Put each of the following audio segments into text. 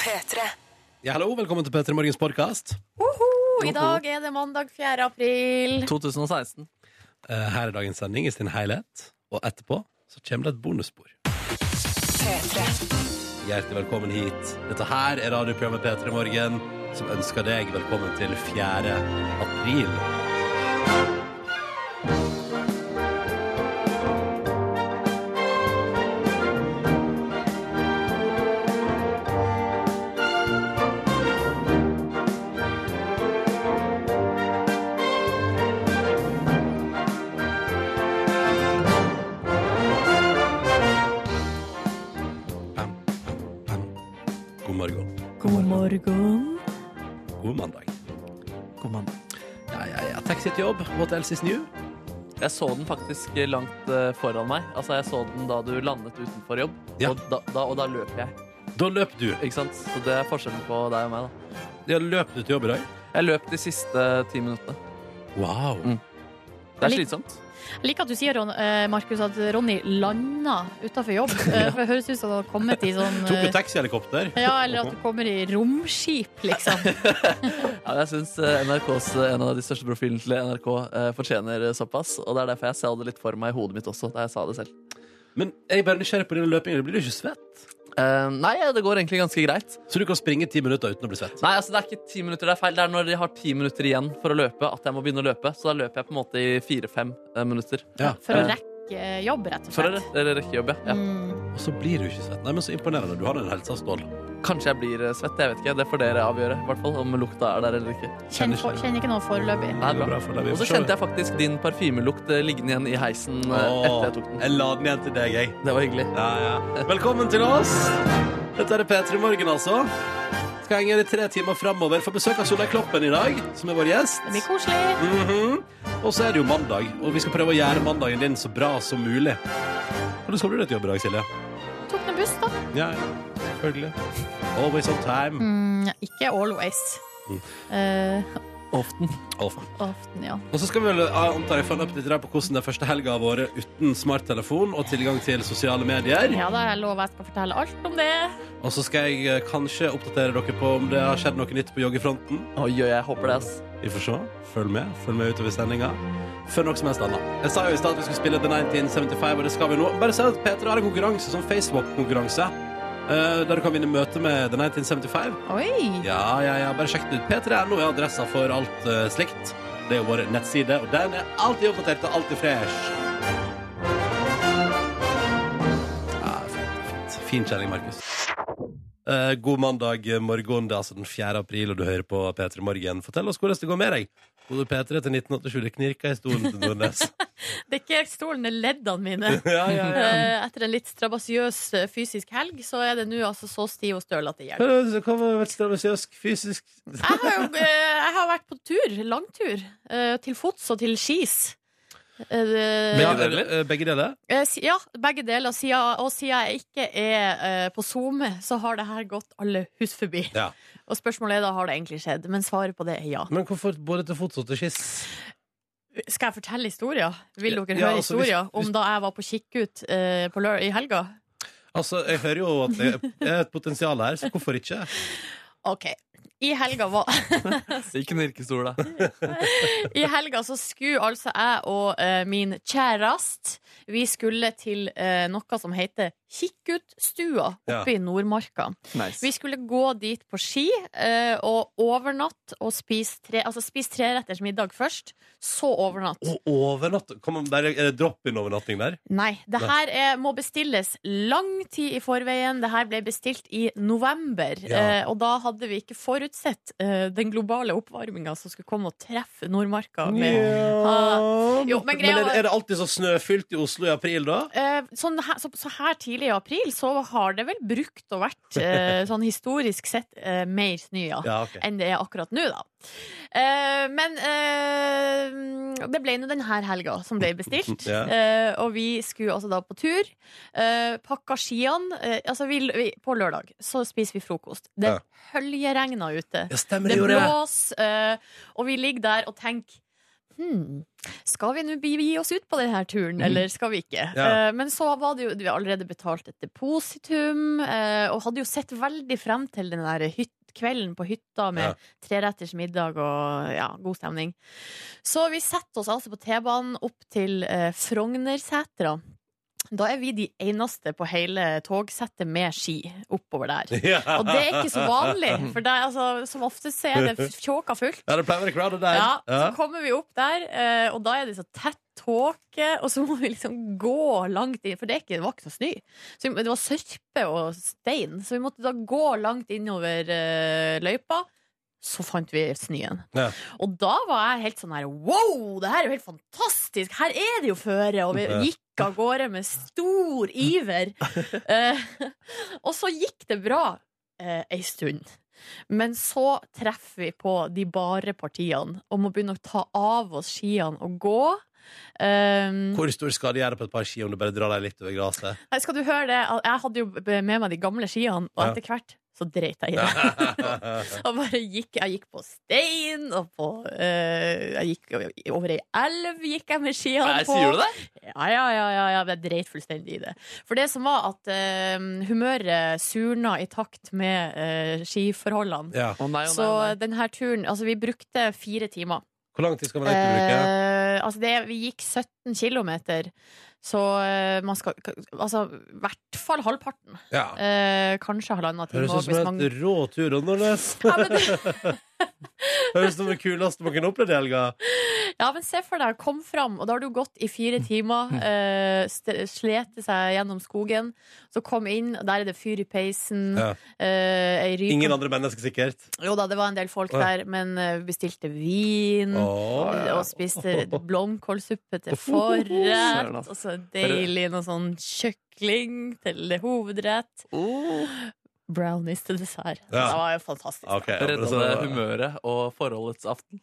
P3. Ja, hallo, velkommen til P3 Morgens podkast. I dag er det mandag 4. april. 2016. Eh, Her er dagens sending i sin helhet, og etterpå så kommer det et bonusspor. Hjertelig velkommen hit. Dette her er radioprogrammet P3 Morgen, som ønsker deg velkommen til 4. april. Til. What else is new? Jeg så den faktisk langt eh, foran meg. Altså, Jeg så den da du landet utenfor jobb, Ja. og, da, da, og da løp jeg. Da løp du. Ikke sant? Så det er forskjellen på deg og meg. da Ja, løp du til jobb i dag? Jeg løp de siste ti minuttene. Wow. Mm. Det er Litt- slitsomt. Jeg liker at du sier, eh, Markus, at Ronny landa utafor jobb. Eh, For det høres ut som han har kommet i sånn Tok du eh, taxihelikopter? ja, Eller at du kommer i romskip, liksom. Ja, jeg syns NRKs, en av de største profilene til NRK fortjener såpass. Og det er derfor jeg sa det litt for meg i hodet mitt også, da jeg sa det selv. Men jeg er bare nysgjerrig på den løpingen. Blir du ikke svett? Eh, nei, det går egentlig ganske greit. Så du kan springe ti minutter uten å bli svett? Nei, altså det er ikke ti minutter, det er feil. Det er når de har ti minutter igjen for å løpe, at jeg må begynne å løpe. Så da løper jeg på en måte i fire-fem uh, minutter. Ja. For å Eh. rekke jobb, rett og slett. For det er rekkejobb, ja. ja. Mm. Og så blir du ikke svett. Nei, men Så imponerende. Du har en helse av stål. Kanskje jeg blir eh, svett, jeg vet ikke. Det får dere avgjøre, i hvert fall, om lukta er der eller ikke. Kjenner, for, kjenner ikke noe foreløpig. Og så kjente jeg faktisk din parfymelukt eh, liggende igjen i heisen Åh, etter jeg tok den. jeg la den igjen til deg, jeg. Det var hyggelig. Ja, ja. Velkommen til oss. Dette er P3 Morgen, altså. Skal i tre timer framover. Får besøk av Solveig Kloppen i dag, som er vår gjest. Det blir koselig. Mhm. Og så er det jo mandag, og vi skal prøve å gjøre mandagen din så bra som mulig. Hvordan skal du deg til jobb i dag, Silje? Tok med buss, da. Ja. Selvfølgelig. Always on time. Mm, ikke always. Mm. Eh, Often. Often. often, ja. Og så skal vi vel antar jeg følge opp litt der på hvordan den første helga har vært uten smarttelefon og tilgang til sosiale medier. Ja, da jeg lover jeg skal fortelle alt om det. Og så skal jeg eh, kanskje oppdatere dere på om det har skjedd noe nytt på joggefronten. Oi, oi, jeg håper det, ass. Vi får se. Følg med. Følg med utover sendinga. Før noe som helst annet. Jeg sa jo i stad at vi skulle spille The 1975, og det skal vi nå. Bare si at Peter har en konkurranse, sånn Facebook-konkurranse. Eh, der du kan vinne møte med The 1975. Oi! Ja, ja, ja, bare sjekk den ut. P3.no er adressa for alt uh, slikt. Det er vår nettside, og den er alltid oppdatert og alltid fresh. Ja, fint, fint. Fin kjenning, Markus. Eh, god mandag morgen. Det er altså den 4. april, og du hører på P3 Morgen. Fortell oss hvordan det går med deg. Kode P3 til 1987. Det knirka i stolen til Nordnes. Det er ikke stolen, det er leddene mine. ja, ja, ja. Eh, Etter en litt strabasiøs eh, fysisk helg, så er det nå altså så stiv og støl at det hjelper. Hva har vært strabasiøsk fysisk Jeg har jo eh, jeg har vært på tur, langtur, eh, til fots og til skis. Begge deler? Begge deler? eh, Ja, begge deler. Siden, og siden jeg ikke er på SoMe, så har det her gått alle hus forbi. Ja. Og spørsmålet er da har det egentlig skjedd, men svaret på det er ja. Men hvorfor både til fots og til skiss? Skal jeg fortelle historier? Vil dere Ja, høre altså, historier hvis- om da jeg var på kikkut eh, på lør i helga? Altså, jeg hører jo at det er et potensial her, så hvorfor ikke? OK. I helga var Ikke nirkestol, da. I helga så skulle altså jeg og eh, min kjærest Vi skulle til eh, noe som heter Kikkutstua oppe i Nordmarka. Nice. Vi skulle gå dit på ski eh, og overnatte og spise tre, altså spise treretters middag først. Så overnatt. Og overnatt Kommer Er det drop-in-overnatting der? Nei, det her er, må bestilles lang tid i forveien. Det her ble bestilt i november. Ja. Eh, og da hadde vi ikke forutsett uh, den globale oppvarminga som skulle komme og treffe Nordmarka. Med, uh, jo, men men er, er det alltid så snøfylt i Oslo i april, da? Uh, sånn her, så, så her tidlig i april så har det vel brukt og vært eh, sånn historisk sett mer snø, ja. Ja, ok. Enn det er akkurat nå, da. Eh, men eh, det ble nå denne helga som ble bestilt. Ja. eh, og vi skulle altså da på tur. Eh, pakka skiene. Altså vi, vi, på lørdag så spiser vi frokost. Det Ja. Høljeregna ute. Ja, stemmer Det blåser, eh, og vi ligger der og tenker hmm, skal vi nå gi oss ut på denne turen, eller skal vi ikke? Ja. Eh, men så var det jo Vi allerede betalt et depositum, eh, og hadde jo sett veldig frem til den der hyt, kvelden på hytta med Ja. treretters middag og ja, god stemning. Så vi setter oss altså på T-banen opp til eh, Frognersetra. Da er vi de eneste på hele togsettet med ski oppover der. Ja. Og det er ikke så vanlig, for det altså, som ofte er det tjåka fullt. Ja, det pleier å være crowded der. Ja, Ja. Så kommer vi opp der, eh, og da er det så tett tåke, og så må vi liksom gå langt inn, for det, er ikke, det var ikke noe snø. Så det var sørpe og stein, så vi måtte da gå langt innover eh, løypa. Så fant vi snøen. Ja. Og da var jeg helt sånn her Wow, det her er jo helt fantastisk! Her er det jo føre! Og vi gikk av gårde med stor iver. Eh, og så gikk det bra eh, ei stund. Men så treffer vi på de bare partiene og må begynne å ta av oss skiene og gå. Um, Hvor stor skade gjør det på et par ski om du bare drar deg litt over gresset? Skal du høre det? Jeg hadde jo med meg de gamle skiene, og etter hvert så dreit jeg i det. Og bare gikk, jeg gikk på stein, og på eh, Jeg gikk over ei elv, gikk jeg med skiene på. sier du det? Ja, ja, ja, ja, ja, jeg dreit fullstendig i det. For det som var at eh, humøret surna i takt med eh, skiforholdene. Ja. Oh, nei, oh, nei, Så nei. denne turen Altså, vi brukte fire timer. Hvor lang tid skal man egentlig bruke? Eh, altså det, vi gikk 17 kilometer, så eh, man skal Altså, i hvert fall halvparten. Ja. Eh, kanskje halvannen time. Høres ut som man- en rå tur, Nordnes. ja, men, Høres ut som det kuleste man kunne opplevd i helga. ja, men se for deg, kom fram, og da har du gått i fire timer, uh, slete seg gjennom skogen, så kom inn, og der er det fyr i peisen, Ja. uh, ryk Ingen andre mennesker, sikkert. Jo da, det var en del folk Ja. der, men uh, bestilte vin. oh, ja. Og spiste blomkålsuppe til forrett. Og så deilig noe sånn kjøkling til hovedrett. Oh. Brownies til dessert. Ja. Det var jo fantastisk. Okay, ja, men Redda det humøret og forholdets aften.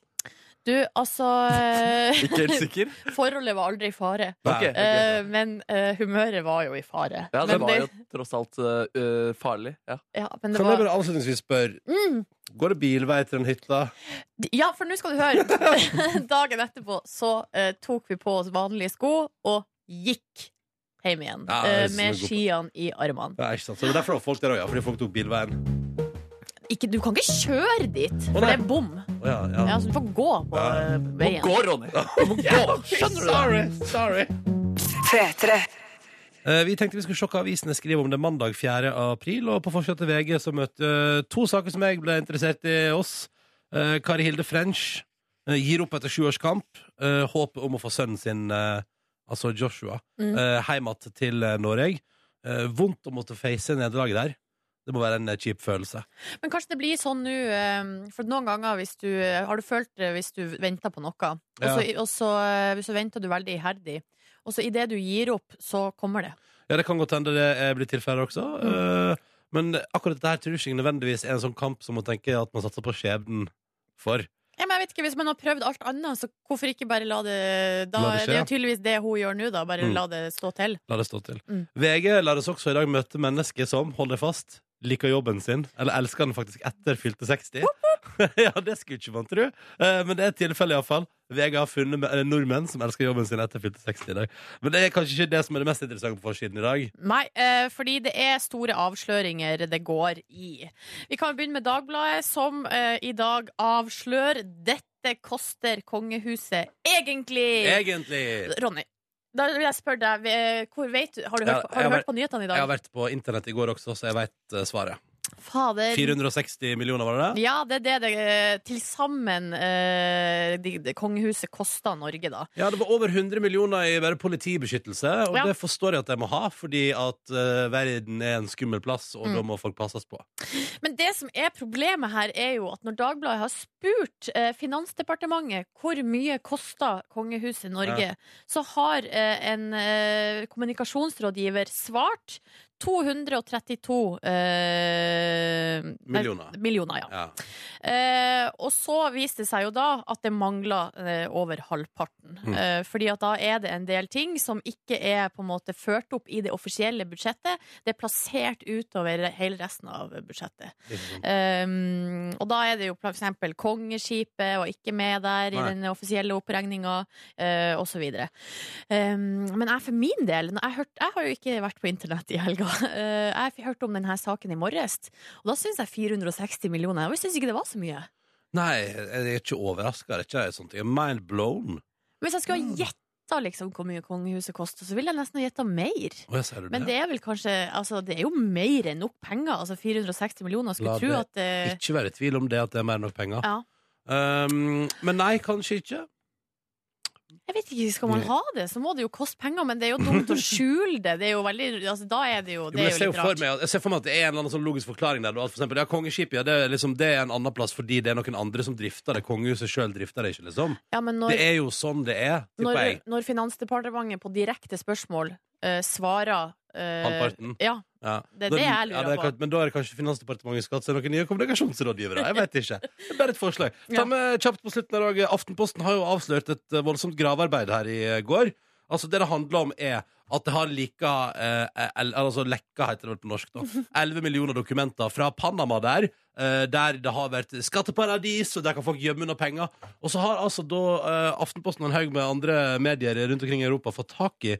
Du, altså eh, Ikke helt sikker? Forholdet var aldri i fare. Okay, okay. ok. Eh, men uh, humøret var jo i fare. Ja, det men var jo tross alt uh, farlig. Ja. ja, men det Kan jeg bare avslutningsvis spørre, mm, går det bilvei til den hytta? ja, for nå skal du høre. Dagen etterpå så tok vi på oss vanlige sko og gikk hjem igjen. Ja, eh, med skiene i armene. Ja, ikke sant? Så det er derfor det var folk der òg, ja. Fordi folk tok bilveien. Ikke, du kan ikke kjøre dit, for det er bom. Oh, ja, ja. Ja, så du får gå på Ja. Må veien. gå, Ronny! Du må gå! Skjønner du det? Sorry, sorry. P3. Eh, Vi tenkte vi skulle sjokke avisene skriver om det mandag 4. april, og på forsida til VG så møtte uh, to saker som jeg ble interessert i oss. Uh, Kari Hilde French gir opp etter sju års kamp. eh, Håpet om å få sønnen sin, eh, altså Joshua, Mm. eh, hjem igjen til eh, Norge. Eh, Vondt å måtte face nederlaget der. Det må være en eh, kjip følelse. Men kanskje det blir sånn nå eh, For noen ganger hvis du, har du følt det hvis du venter på noe, og så, og så, så venter du veldig iherdig, og så idet du gir opp, så kommer det. Ja, det kan godt hende det blir tilfellet også. Mm. Men akkurat dette her tror jeg ikke nødvendigvis er en sånn kamp som man tenke at man satser på skjebnen for. Ja, men jeg vet ikke, Hvis man har prøvd alt annet, så hvorfor ikke bare la det da, La det skje, Det er jo tydeligvis det hun gjør nå, da. Bare Mm. la det stå til. La det stå til. Mm. VG lar oss også i dag møte mennesker som, hold deg fast, liker jobben sin, eller elsker den faktisk etter fylte 60. ja, det skulle ikke man tro, Eh, men det er tilfellet iallfall. VG har funnet nordmenn som elsker jobben sin etter fylte 60 i dag. Men det er kanskje ikke det som er det mest interessante på forsiden i dag. Nei, eh, fordi det er store avsløringer det går i. Vi kan begynne med Dagbladet, som eh, i dag avslører dette koster kongehuset egentlig. Egentlig! Ronny, da vil jeg spørre deg, eh, hvor vet du, har du, hørt, har du hørt på nyhetene i dag? Jeg har vært på internett i går også, så jeg veit svaret. Fader. 460 millioner, var det det? Ja, det er det det eh, til sammen eh, de, de, kongehuset kosta Norge, da. Ja, det var over 100 millioner i bare politibeskyttelse, og Ja. det forstår jeg at de må ha, fordi at eh, verden er en skummel plass, og Mm. da må folk passes på. Men det som er problemet her, er jo at når Dagbladet har spurt eh, Finansdepartementet hvor mye kosta kongehuset Norge, så har eh, en eh, kommunikasjonsrådgiver svart 232 eh, nei, Millioner. millioner, ja. Ja. Eh, og så viste det seg jo da at det mangla eh, over halvparten. Mm. Eh, fordi at da er det en del ting som ikke er på en måte ført opp i det offisielle budsjettet. Det er plassert utover hele resten av budsjettet. Mm. og da er det jo eksempel kongeskipet og ikke med der i den offisielle oppregninga, eh, osv. Um, men jeg for min del jeg, hørt, jeg har jo ikke vært på internett i helga. Uh, jeg hørte om denne saken i morges, og da syns jeg 460 millioner Jeg syns ikke det var så mye. Nei, jeg er ikke overraska. Det er. Jeg er mind blown. Hvis jeg skulle ha gjetta liksom, hvor mye kongehuset koster, så ville jeg nesten ha gjetta mer. Jeg Men det? det er vel kanskje Altså, det er jo mer enn nok penger. Altså 460 millioner. Skulle La tro det at det... Ikke være i tvil om det at det er mer enn nok penger. Ja. Um, men nei, kanskje ikke. Jeg vet ikke, Skal man ha det, så må det jo koste penger, men det er jo dumt å skjule det. Det er jo veldig, altså, Da er det jo, det jo, jeg, ser jo for meg, jeg ser for meg at det er en eller annen sånn logisk forklaring der. At for eksempel, ja, Kongeskipet ja, det, er liksom, det er en annen plass fordi det er noen andre som drifter det. Kongehuset sjøl drifter det ikke, liksom. Ja, men når, Det er jo sånn det er, tipper når, jeg. når Finansdepartementet på direkte spørsmål uh, svarer Halvparten. Ja, Ja. det er det jeg ja, lurer er på. Men da er det kanskje Finansdepartementet skal se noen nye kommunikasjonsrådgivere. Jeg vet ikke. Det er bare et forslag. Ta med kjapt på slutten av dagen. Aftenposten har jo avslørt et eh, voldsomt gravearbeid her i eh, går. Altså Det det handler om, er at det har lika eh, el- Altså lekka, heter det vel på norsk, da. 11 millioner dokumenter fra Panama der. eh, der det har vært skatteparadis, og der kan folk gjemme unna penger. Og så har altså da eh, Aftenposten og en haug med andre medier rundt omkring i Europa fått tak i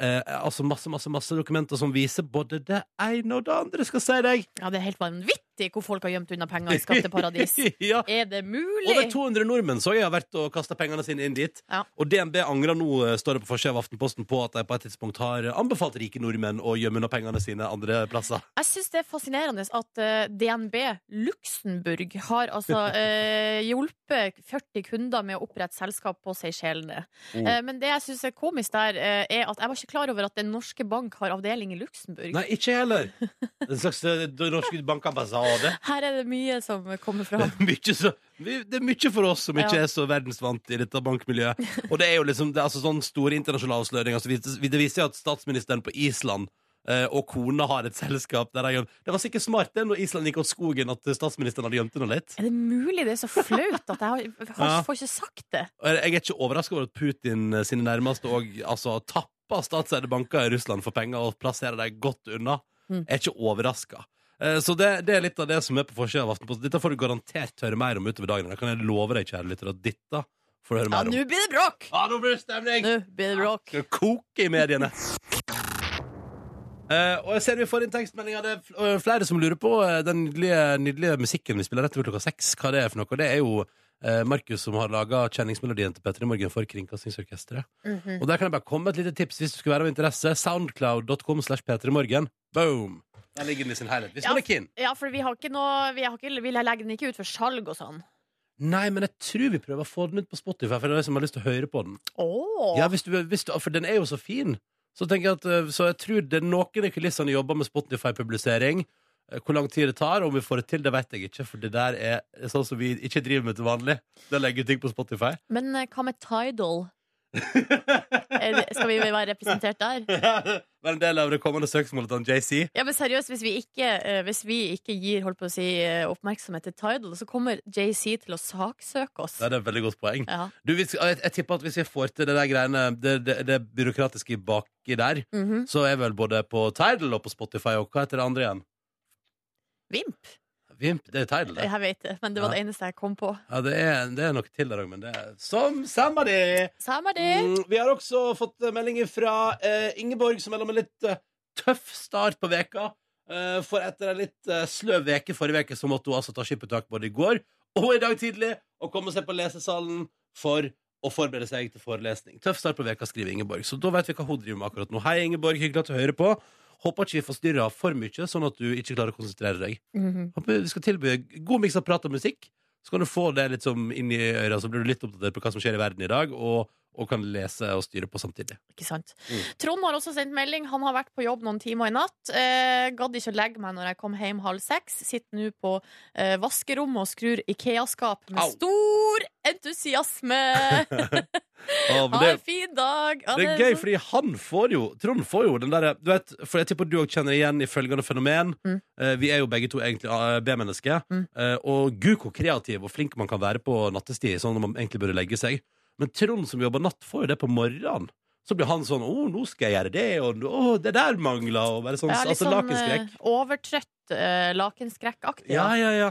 eh, altså masse, masse, masse dokumenter som viser både det ene og det andre, skal jeg si deg. Ja, Det er helt vanvittig hvor folk har gjemt unna penger i skatteparadis. ja. Er det mulig? Over 200 nordmenn så jeg har vært og kasta pengene sine inn dit. Ja. Og DNB angrer nå, eh, står det på forsida av Aftenposten, på at de på et tidspunkt har anbefalt rike nordmenn å gjemme unna pengene sine andre plasser. Jeg syns det er fascinerende at uh, DNB Luxembourg har altså uh, hjulpet 40 kunder med å opprette selskap på Seychellene. Mm. Uh, men det jeg syns er komisk der, eh, er at jeg var ikke klar over at Den norske bank har avdeling i Luxembourg. Nei, ikke heller. En slags eh, bankambassade. Her er det mye som kommer Det fram. mye, så, det er mye for oss som ikke er så verdensvant i dette bankmiljøet. Og det er jo liksom det er altså sånn store internasjonale avsløringer. Altså, det viser jo at statsministeren på Island eh, og kona har et selskap der de Det var sikkert smart det når Island gikk åt skogen at statsministeren hadde gjemt unna litt. Er det mulig? Det er så flaut at jeg har, har, Ja. får ikke sagt det. Jeg er ikke overraska over at Putin eh, sine nærmeste og altså, tapper statseide banker i Russland for penger og plasserer dem godt unna. Mm. Jeg er ikke overraska. Så det, det er litt av det som er på forsida av Aftenposten. Dette får du garantert høre mer om utover dagen. Det kan jeg love deg, kjære lytter, at dette får du høre Ja, mer om. nå blir det bråk! Ja, nå blir det stemning! Nå blir det bråk. Ja, koke i mediene. Uh, og jeg ser vi får inn tekstmeldinger. Det er flere som lurer på uh, den nydelige, nydelige musikken vi spiller rett over klokka seks. Hva det er for noe. Det er jo uh, Markus som har laga kjenningsmelodien til Petter i morgen for Kringkastingsorkesteret. Mhm. Og der kan jeg bare komme et lite tips hvis du skulle være av interesse. Soundcloud.com slash P3morgen. Boom! Der ligger den i sin helhet. Hvis man er keen. Ja, for vi har ikke noe Vi, har ikke, vi legger den ikke ut for salg og sånn. Nei, men jeg tror vi prøver å få den ut på Spotify, for det er de som har lyst til å høre på den. Åh. Ja, hvis du, hvis du, for den er jo så fin. Så, tenker jeg at, eh, så jeg tror det er noen i kulissene jobber med Spotify-publisering. Eh, Hvor lang tid det tar, og om vi får det til, det vet jeg ikke. For det der er sånn som vi ikke driver med til vanlig. Det legger legge ting på Spotify. Men eh, hva med Tidal? Skal vi være representert der? Være en del av det kommende søksmålet til JC. Ja, men seriøst, hvis vi ikke, eh, hvis vi ikke gir holdt på å si, eh, oppmerksomhet til Tidal, så kommer JC til å saksøke oss. Det er et veldig godt poeng. Ja. Du, jeg, jeg tipper at hvis vi får til det der greiene Det, det, det byråkratiske baki der, Mhm. så er vel både på Tidal og på Spotify og hva heter det andre igjen? Vimp? Vimp, det er Tidal, det. Jeg vet det, men det var det eneste jeg kom på. Ja, det er, det er noe til der òg, men det er som samme det. Samme det. Mm, vi har også fått eh, meldinger fra eh, Ingeborg, som melder om en litt eh, tøff start på veka. Eh, for etter en litt eh, sløv veke forrige veke, så måtte hun altså ta skippertak både i går og i dag tidlig og komme seg på lesesalen for å forberede seg til forelesning. Tøff start på veka, skriver Ingeborg. Så da vet vi hva hun driver med akkurat nå. Hei, Ingeborg. Hyggelig at du hører på. Håper ikke vi forstyrrer for mye, sånn at du ikke klarer å konsentrere deg. Mhm. Håper vi skal tilby god miks av prat og musikk. Så kan du få det litt som inn i øra, så blir du litt oppdatert på hva som skjer i verden i dag, og og kan lese og styre på samtidig. Ikke sant? Mm. Trond har også sendt melding. Han har vært på jobb noen timer i natt. Eh, gadd ikke å legge meg når jeg kom hjem halv seks. Sitter nå på eh, vaskerommet og skrur Ikea-skap med Au. stor entusiasme. ah, Ha en fin dag. Ja, det er gøy, fordi han får jo Trond får jo den derre du vet, For jeg tipper du òg kjenner igjen i følgende fenomen. Mm. Eh, vi er jo begge to egentlig eh, B-mennesker. Mm. Eh, og gud hvor kreativ og flink man kan være på nattestid, sånn når man egentlig burde legge seg. Men Trond som jobber natt, får jo det på morgenen. Så blir han sånn 'Å, nå skal jeg gjøre det', og 'Å, det der mangler', og bare sånn, Ja, altså, sånn lakenskrekk. eh, overtrøtt uh, lakenskrekkaktig. Ja, ja, ja.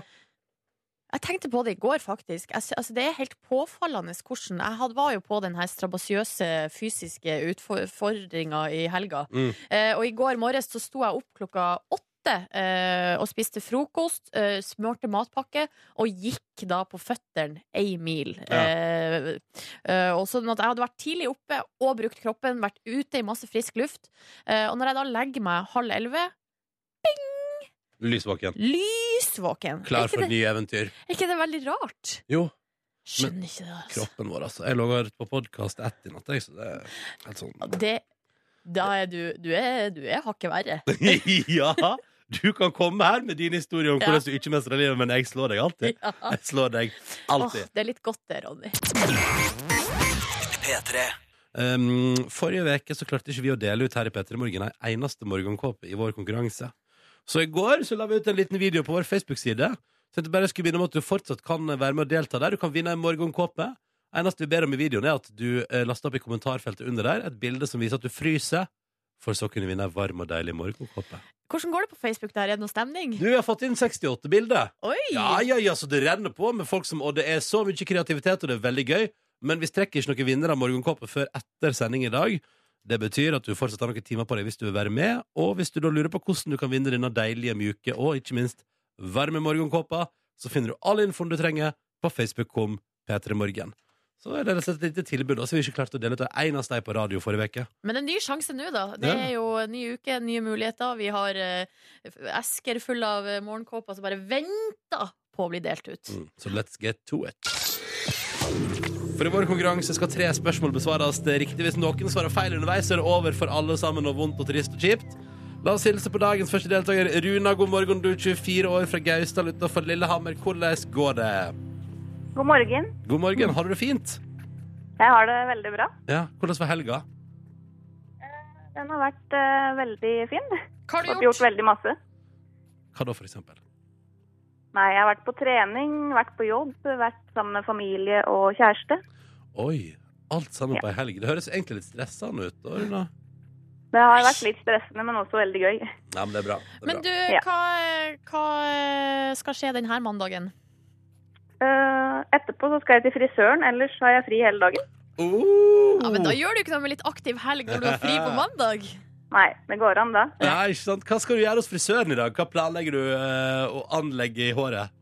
Jeg tenkte på det i går, faktisk. Jeg, altså, det er helt påfallende hvordan Jeg had, var jo på den her strabasiøse fysiske utfordringa i helga. Mm. Uh, og i går morges så sto jeg opp klokka åtte eh, og spiste frokost, eh, smurte matpakke og gikk da på føttene ei mil. Ja. Eh, og sånn at jeg hadde vært tidlig oppe og brukt kroppen, vært ute i masse frisk luft. Eh, og når jeg da legger meg halv elleve, Lysvåken. lysvåken. Klar for nye eventyr. er ikke det veldig rart? Jo. Skjønner ikke det. Altså. Kroppen vår, altså. Jeg lå på podkast ett i natt, så det er helt sånn Det, da er du Du er, du er hakket verre. ja! Du kan komme her med din historie om Ja. hvordan du ikke mestrer livet, men jeg slår deg alltid. Ja. Jeg slår deg Åh, alltid. det er litt godt det, Ronny. Um, forrige uke så klarte ikke vi å dele ut her i P3 Morgen ei eneste morgenkåpe i vår konkurranse. Så i går så la vi ut en liten video på vår Facebook-side. Så jeg tenkte bare jeg skulle begynne med at du fortsatt kan være med og delta der. Du kan vinne en morgenkåpe. Eneste vi ber om i videoen, er at du eh, laster opp i kommentarfeltet under der et bilde som viser at du fryser, for så å kunne vinne en varm og deilig morgenkåpe. Hvordan går det på Facebook der? Er det noe stemning? Du har fått inn 68 bilder. Oi! Ja, ja, ja, så det renner på med folk som Og det er så mye kreativitet, og det er veldig gøy. Men vi strekker ikke noen vinner av morgenkåpet før etter sending i dag. Det betyr at du fortsatt har noen timer på deg hvis du vil være med. Og hvis du da lurer på hvordan du kan vinne denne deilige, mjuke og ikke minst varme morgenkåpa, så finner du all infoen du trenger på Facebook-kom P3 Morgen. Så er det rett og slett et lite tilbud. Og så har vi ikke klart å dele ut en eneste ei på radio forrige uke. Men en ny sjanse nå, da. Det er jo en ny uke, nye muligheter. Vi har eh, esker fulle av eh, morgenkåper som bare venter på å bli delt ut. Mm, Så let's get to it. For i vår konkurranse skal tre spørsmål besvares riktig. Hvis noen svarer feil underveis, så er det over for alle sammen og vondt og trist og kjipt. La oss hilse på dagens første deltaker. Runa, god morgen. Du er 24 år fra Gausdal utenfor Lillehammer. Hvordan går det? God morgen. God morgen. Har du det fint? Jeg har det veldig bra. Ja. Hvordan var helga? Den har vært uh, veldig fin. Hva har du gjort? gjort gjort? veldig masse. Hva da, for eksempel? Nei, jeg har vært på trening, vært på jobb, vært sammen med familie og kjæreste. Oi. Alt sammen på ei helg. Det høres egentlig litt stressende ut. da, Runa. Det har vært litt stressende, men også veldig gøy. Ja, men det er bra. Det er Men bra. du, Ja. hva, hva skal skje denne mandagen? Eh, etterpå så skal jeg til frisøren, ellers har jeg fri hele dagen. Oh! Ja, men Da gjør du ikke noe med litt aktiv helg når du har fri på mandag. Nei, det går an da. Ja, ikke sant? Hva skal du gjøre hos frisøren i dag? Hva planlegger du uh, å anlegge i håret?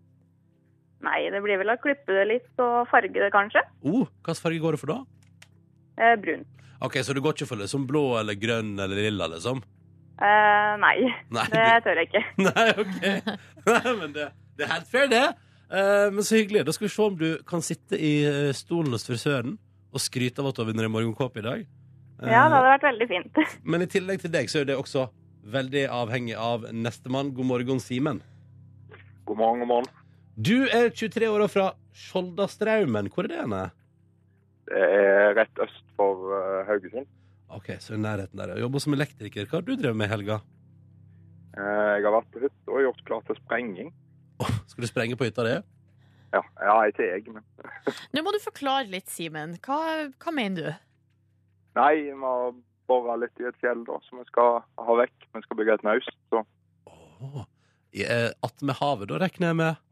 Nei, det blir vel å klippe det litt og farge det kanskje. Oh, slags farge går det for da? Uh, brun. Ok, Så du går ikke for liksom blå eller grønn eller lilla, liksom? Eh, nei, Nei, det tør jeg ikke. nei ok. Nei, men det, det er helt fair, det. Eh, men så hyggelig. Da skal vi se om du kan sitte i eh, stolen hos frisøren og skryte av at du har vunnet en morgenkåpe i dag. Eh, Ja, det hadde vært veldig fint. Men i tillegg til deg så er det også veldig avhengig av nestemann. God morgen, Simen. God morgen, god morgen. Du er 23 år og fra Skjoldastraumen. Hvor er det henne? Det er rett øst for eh, Haugesund. Ok, så i nærheten der. Jeg jobber som elektriker. Hva har du drevet med i helga? Eh, jeg har vært på hytta og gjort klar til sprenging. Skal du sprenge på hytta di? Ja, ja ikke jeg, men Nå må du forklare litt, Simen. Hva, hva mener du? Nei, vi har bora litt i et fjell da, som vi skal ha vekk. Vi skal bygge et naust. Så Oh, eh, Attmed havet, da regner jeg med?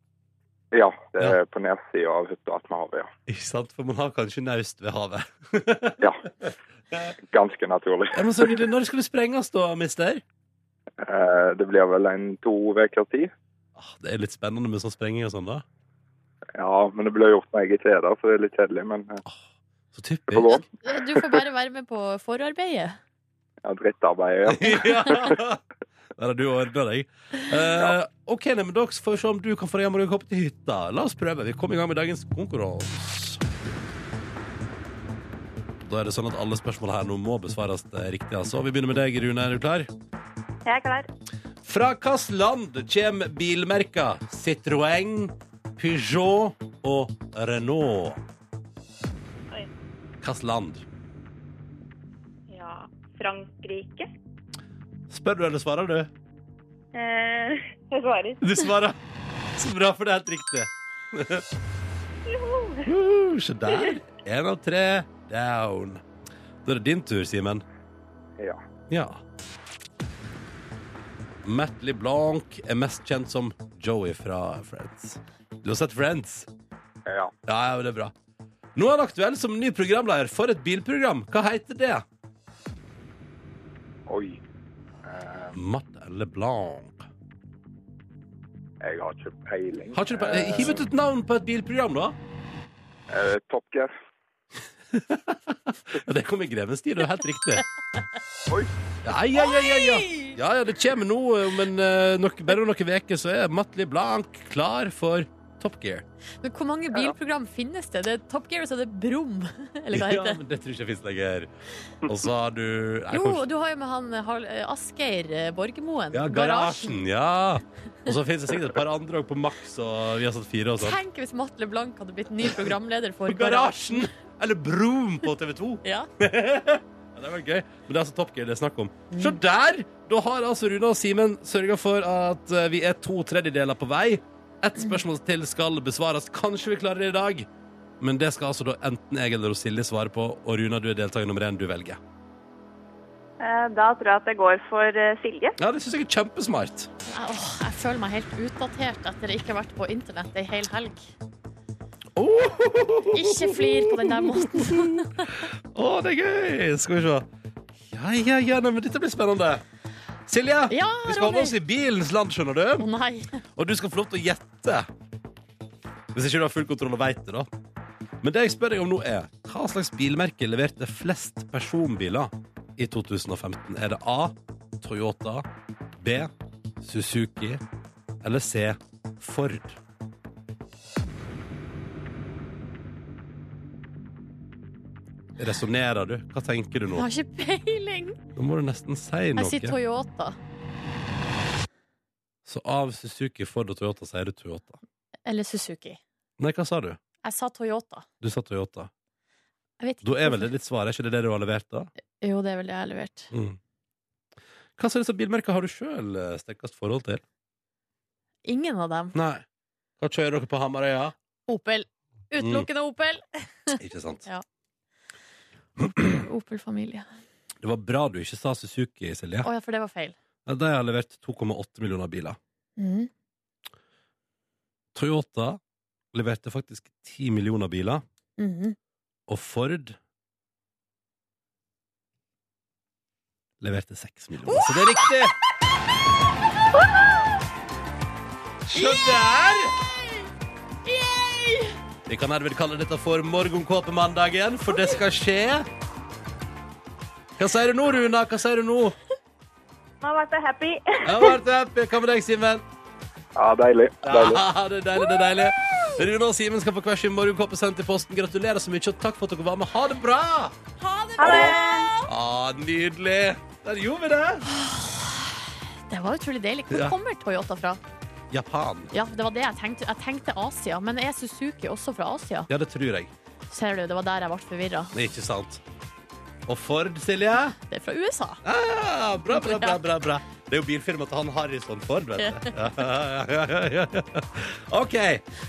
ja, det er på nedsida av hytta at vi har det, ja. Ikke sant? For man har kanskje naust ved havet. Ja, ganske naturlig. Ja, men så. Når skal det sprenges da, mister? Eh, det blir vel en to uker tid. Ah, det er litt spennende med sånn sprenging og sånn, da. Ja, men det blir gjort med eget tre, da, så det er litt kjedelig. Men eh, Så det får gå. typisk. Du får bare være med på forarbeidet. Ja, drittarbeid. Ja. ja. Der har du ordna deg. Eh, OK, nei, men da får vi se om du kan få deg og morgenkopp til hytta. La oss prøve. Vi kommer i gang med dagens konkurranse. Da er det sånn at alle spørsmål her nå må besvares eh, riktig. altså. Vi begynner med deg, Rune. Er du klar? Jeg er klar. Fra hvilket land kommer bilmerka Citroën, Peugeot og Renault? Hvilket land? Ja, Frankrike. Spør du, eller svarer du? Eh, jeg svarer. Du svarer. Så bra, for det er helt riktig. Uh, Se der. Én av tre down. Da er det din tur, Simen. Ja. Ja. Matt LeBlanc er mest kjent som Joey fra Friends. Du har sett Friends? Ja. Ja, det er bra. Nå er han aktuell som ny programleder for et bilprogram. Hva heter det? Oi. Eh, Matt LeBlanc. jeg har ikke peiling. Har ikke du pe- Hiv ut et navn på et bilprogram, da? Uh, Top Gear. Ja, det kom i grevens tid, det er helt riktig. Oi. Ja, ja, ja, ja, ja. ja, ja det kommer nå om en, eh, nok, bare om noen uker, så er Matt LeBlanc klar for Top Gear. Men hvor mange bilprogram finnes det? Det er Top Gear og så er det Brum. Eller hva Ja, heter det? men det tror jeg ikke fins lenger. Og så har du Nei, Jo, kanskje- du har jo med han eh, eh, Asgeir eh, Borgermoen. Ja, Garasjen. Ja. Og så finnes det sikkert et par andre òg, på Max, og vi har satt fire og sånn. Tenk hvis Matle Blank hadde blitt ny programleder for Garasjen! Eller Broom på TV 2. Ja. Ja, det var gøy. Men det er altså Top Gear det er snakk om. Se der! Da har altså Rune og Simen sørga for at eh, vi er to tredjedeler på vei. Ett spørsmål til skal besvares. Kanskje vi klarer det i dag. Men det skal altså da enten jeg eller Silje svare på, og Runa, du er deltaker nummer én. Du velger. Eh, da tror jeg at det går for eh, Silje. Ja, det syns jeg er kjempesmart. Åh, jeg føler meg helt utdatert etter ikke å ha vært på internett ei hel helg. Ikke flir på den der måten. Å, det er gøy! Skal vi se. Ja, ja, ja, nei, men dette blir spennende. Silje, Ja, vi skal holde Ronny. oss i bilens land, skjønner du. Å nei. Og du skal få lov til å gjette. Hvis ikke du har full kontroll og veit det, da. Men det jeg spør deg om nå, er hva slags bilmerke leverte flest personbiler i 2015? Er det A. Toyota, B. Suzuki eller C. Ford? Resonnerer du? Hva tenker du nå? Jeg har ikke peiling. Nå må du nesten si noe. Jeg sier. Toyota. Så av Suzuki, Ford og Toyota sier du Toyota. Eller Suzuki. Nei, hva sa du? Jeg sa Toyota. Du sa Toyota. Jeg vet ikke Da er vel det ditt svar, er ikke det det du har levert, da? Jo, det er vel det jeg har levert. Mm. Hva slags bilmerker har du sjøl sterkest forhold til? Ingen av dem. Nei. Hva kjører dere på Hamarøya? Opel. Utelukkende Opel. Ikke sant? Ja. Opel-familie. Det var bra du ikke sa Suzuki, Silje. Å ja, for det var feil. Ja, De har levert 2,8 millioner biler. Mm. Toyota leverte faktisk 10 millioner biler. Mm. Og Ford leverte 6 millioner. Så det er riktig! Se der! Vi kan herved kalle dette for morgenkåpemandagen, for det skal skje. Hva sier du nå, Runa? Hva sier du nå? Nå ble jeg happy. Jeg har vært happy. Hva med deg, Simen? Ja, deilig. deilig. Ja, det er deilig, det er deilig. Rune og Simen skal få hver sin morgenkåpe sendt i posten. Gratulerer så mye, og takk for at dere var med. Ha det bra! Ha det Ha bra! det! Ah, nydelig. Der gjorde vi det. Det var utrolig deilig. Hvor kommer Toyota fra? Japan. Ja, det var det jeg tenkte. Jeg tenkte Asia, men er Suzuki også fra Asia? Ja, det tror jeg. Ser du, det var der jeg ble forvirra. Ikke sant. Og Ford, Silje? Det er fra USA. Ah, bra, bra, bra, bra, bra. Det er jo bilfirmaet til han Harrison Ford, vet du. Ja, ja, ja, ja, ja. OK.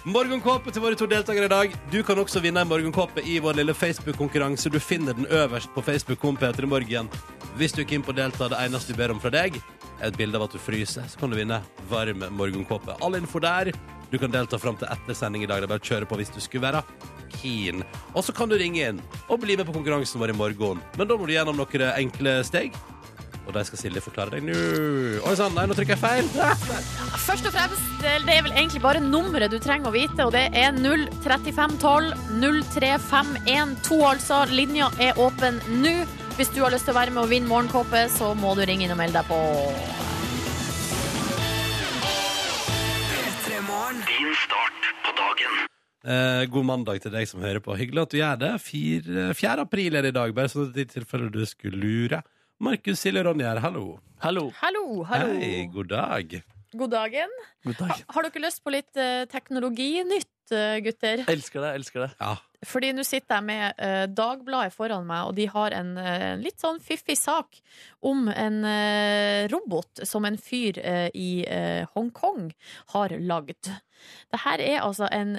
Morgenkåpe til våre to deltakere i dag. Du kan også vinne en morgenkåpe i vår lille Facebook-konkurranse. Du finner den øverst på Facebook. Kom Peter i morgen. Hvis du er keen på å delta, det eneste vi ber om fra deg, et bilde av at du fryser. Så kan du vinne varm morgenkåpe. All info der. Du kan delta fram til etter sending i dag. Det er bare å kjøre på hvis du skulle være keen. Og så kan du ringe inn og bli med på konkurransen vår i morgen. Men da må du gjennom noen enkle steg. Og de skal Silje forklare deg nå. Oi sann, nei, nå trykker jeg feil. Først og fremst, det er vel egentlig bare nummeret du trenger å vite, og det er 03512 03512, altså. Linja er åpen nå. Hvis du har lyst til å være med og vinne morgenkåpe, så må du ringe inn og melde deg på. Din start på dagen. Eh, god mandag til deg som hører på. Hyggelig at du gjør det. 4. april er det i dag, bare sånn i tilfelle du skulle lure. Markus, Silje, Ronny her, hallo. Hallo. Hallo, hallo. Hei, god dag. God dagen. God Ha, har dere lyst på litt uh, teknologinytt, uh, gutter? Elsker det. elsker det Ja. Fordi nå sitter jeg med uh, Dagbladet foran meg, og de har en uh, litt sånn fiffig sak om en robot som en fyr i Hongkong har lagd. Det her er altså en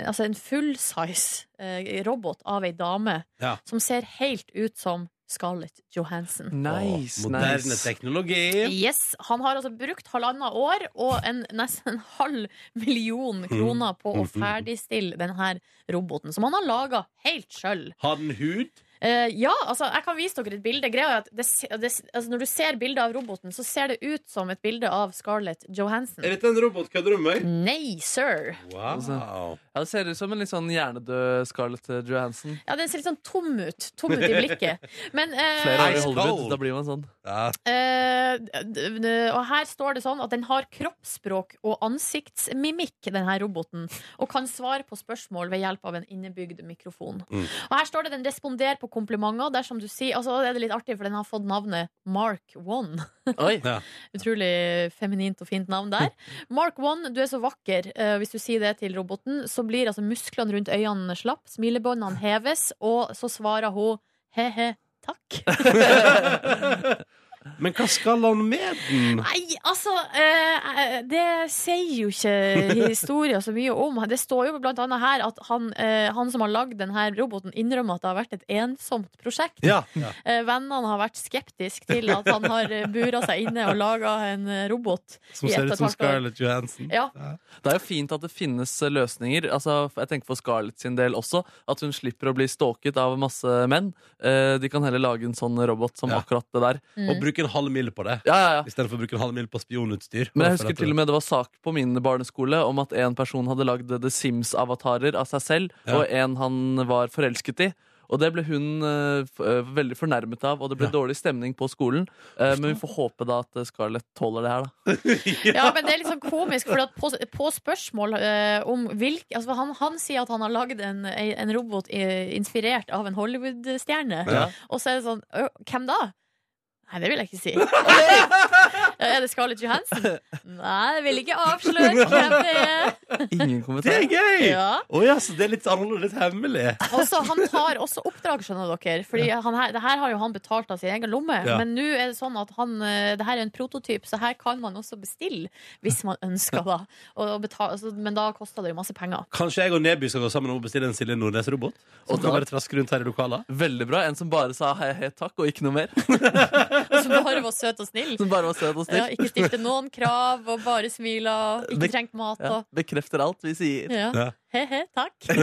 Altså en full-size eh, robot av ei dame Ja. som ser helt ut som Scarlett Johansson. Nice. oh, moderne nice. teknologi. Yes, Han har altså brukt halvannet år og en, nesten en halv million kroner på å ferdigstille denne roboten, som han har laga helt sjøl. Har den hud? Eh, ja, altså, jeg kan vise dere et bilde. Greia er at det, det, altså, Når du ser bildet av roboten, så ser det ut som et bilde av Scarlett Johansson. Er dette en robot? Kødder du med meg? Nei, sir! Wow. Ja, Det ser ut som en litt sånn hjernedød Scarlett Johansson. Ja, Den ser litt sånn tom ut. Tom ut i blikket. Men uh, Flere år i Hollywood, da blir man sånn. Ja. Eh, d- og her står det sånn at den har kroppsspråk og ansiktsmimikk, denne roboten, og kan svare på spørsmål ved hjelp av en innebygd mikrofon. Mm. Og her står det den responderer på komplimenter dersom du sier Altså er det litt artig, for den har fått navnet Mark One. Oi. Utrolig feminint og fint navn der. Mark One, du er så vakker. Eh, hvis du sier det til roboten, så blir altså musklene rundt øynene slapp, smilebåndene heves, og så svarer hun he-he, takk. Men hva skal han med den? Nei, altså eh, Det sier jo ikke historien så mye om. Det står jo blant annet her at han, eh, han som har lagd denne roboten, innrømmer at det har vært et ensomt prosjekt. Ja. ja. Eh, vennene har vært skeptiske til at han har eh, bura seg inne og laga en eh, robot. Som ser ut som. Scarlett Johansson. Ja. Det er jo fint at det finnes eh, løsninger. Altså, jeg tenker For Scarlett sin del også. At hun slipper å bli stalket av masse menn. Eh, De kan heller lage en sånn robot som Ja. akkurat det der. Mm. Og bruke en halv mil på det. Ja, ja, ja. Istedenfor å bruke en halv mil på spionutstyr. Men jeg husker til og med det var sak på min barneskole om at en person hadde lagd The Sims-avatarer av seg selv, Ja. og en han var forelsket i. Og det ble hun uh, veldig fornærmet av, og det ble Ja. dårlig stemning på skolen. Uh, men vi får håpe da at Scarlett tåler det her, da. Ja, men det er litt sånn komisk, for at på, på spørsmål uh, om hvilke altså han, han sier at han har lagd en, en robot inspirert av en Hollywood-stjerne. Ja. Og så er det sånn «Ø, Hvem da? Nei, det vil jeg ikke si. er det Scarlett Johansson? Nei, jeg vil ikke avsløre hvem det er. Ingen Det kommentar. er gøy! Ja. Å ja, så det er litt annerledes, litt hemmelig. Og så Han tar også oppdrag, skjønner dere. Fordi han her, det her har jo han betalt av sin egen lomme. Ja. Men nå er det sånn at han, eh, det her er en prototyp, så her kan man også bestille hvis man ønsker. da og, og betale, altså, Men da koster det jo masse penger. Kanskje jeg og Neby skal gå sammen og bestille en Silje Nordnes-robot? Som Og kan bare traske rundt her i lokalet? Veldig bra. En som bare sa hei, hei, takk, og ikke noe mer. Og Som bare var søt og snill. Som bare var søt og Ja, ikke stilte noen krav og bare smila. Ikke Bek- trengt mat Ja, og bekrefter alt vi sier. ja. Ja. He-he, takk. Det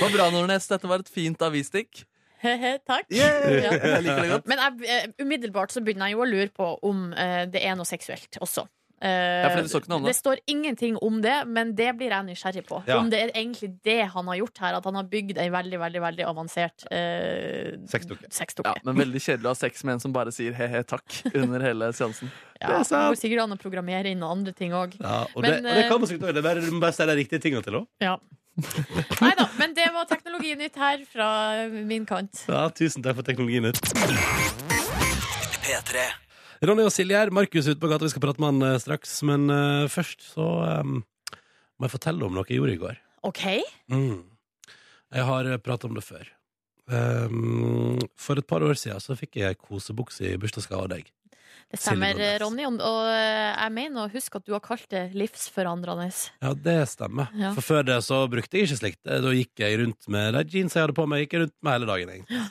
var bra, Nordnes. Dette var et fint avisstikk. He-he, takk. Yeah! Ja. Jeg liker det godt. Men jeg, eh, umiddelbart så begynner jeg jo å lure på om eh, det er noe seksuelt også. Eh, Ja, det står om det. står ingenting om det, men det blir jeg nysgjerrig på. Ja. Om det er egentlig det han har gjort her, at han har bygd ei veldig veldig, veldig avansert uh, Sexdukke. Ja, men veldig kjedelig å ha sex med en som bare sier he-he takk under hele seansen. Ja, Det går sikkert an å programmere inn andre ting òg. Ja, og, Men, det, og det kan eh, man sikkert også. Det er bare, bare si de riktige tingene til òg. Ja. Nei da, men det var teknologinytt her fra min kant. Ja, tusen takk for teknologinytt. Ronny og Silje her. Markus ute på gata, vi skal prate med han eh, straks. Men eh, først så eh, må jeg fortelle om noe jeg gjorde i går. OK? Mm. Jeg har pratet om det før. Um, for et par år siden så fikk jeg kosebukse i bursdagsgave av deg. Det stemmer, Silje Nordnes. Ronny. Og, og jeg mener å huske at du har kalt det livsforandrende. Ja, det stemmer. Ja. For før det så brukte jeg ikke slikt. Da gikk jeg rundt med de jeans jeg hadde på meg, gikk jeg rundt med hele dagen. egentlig.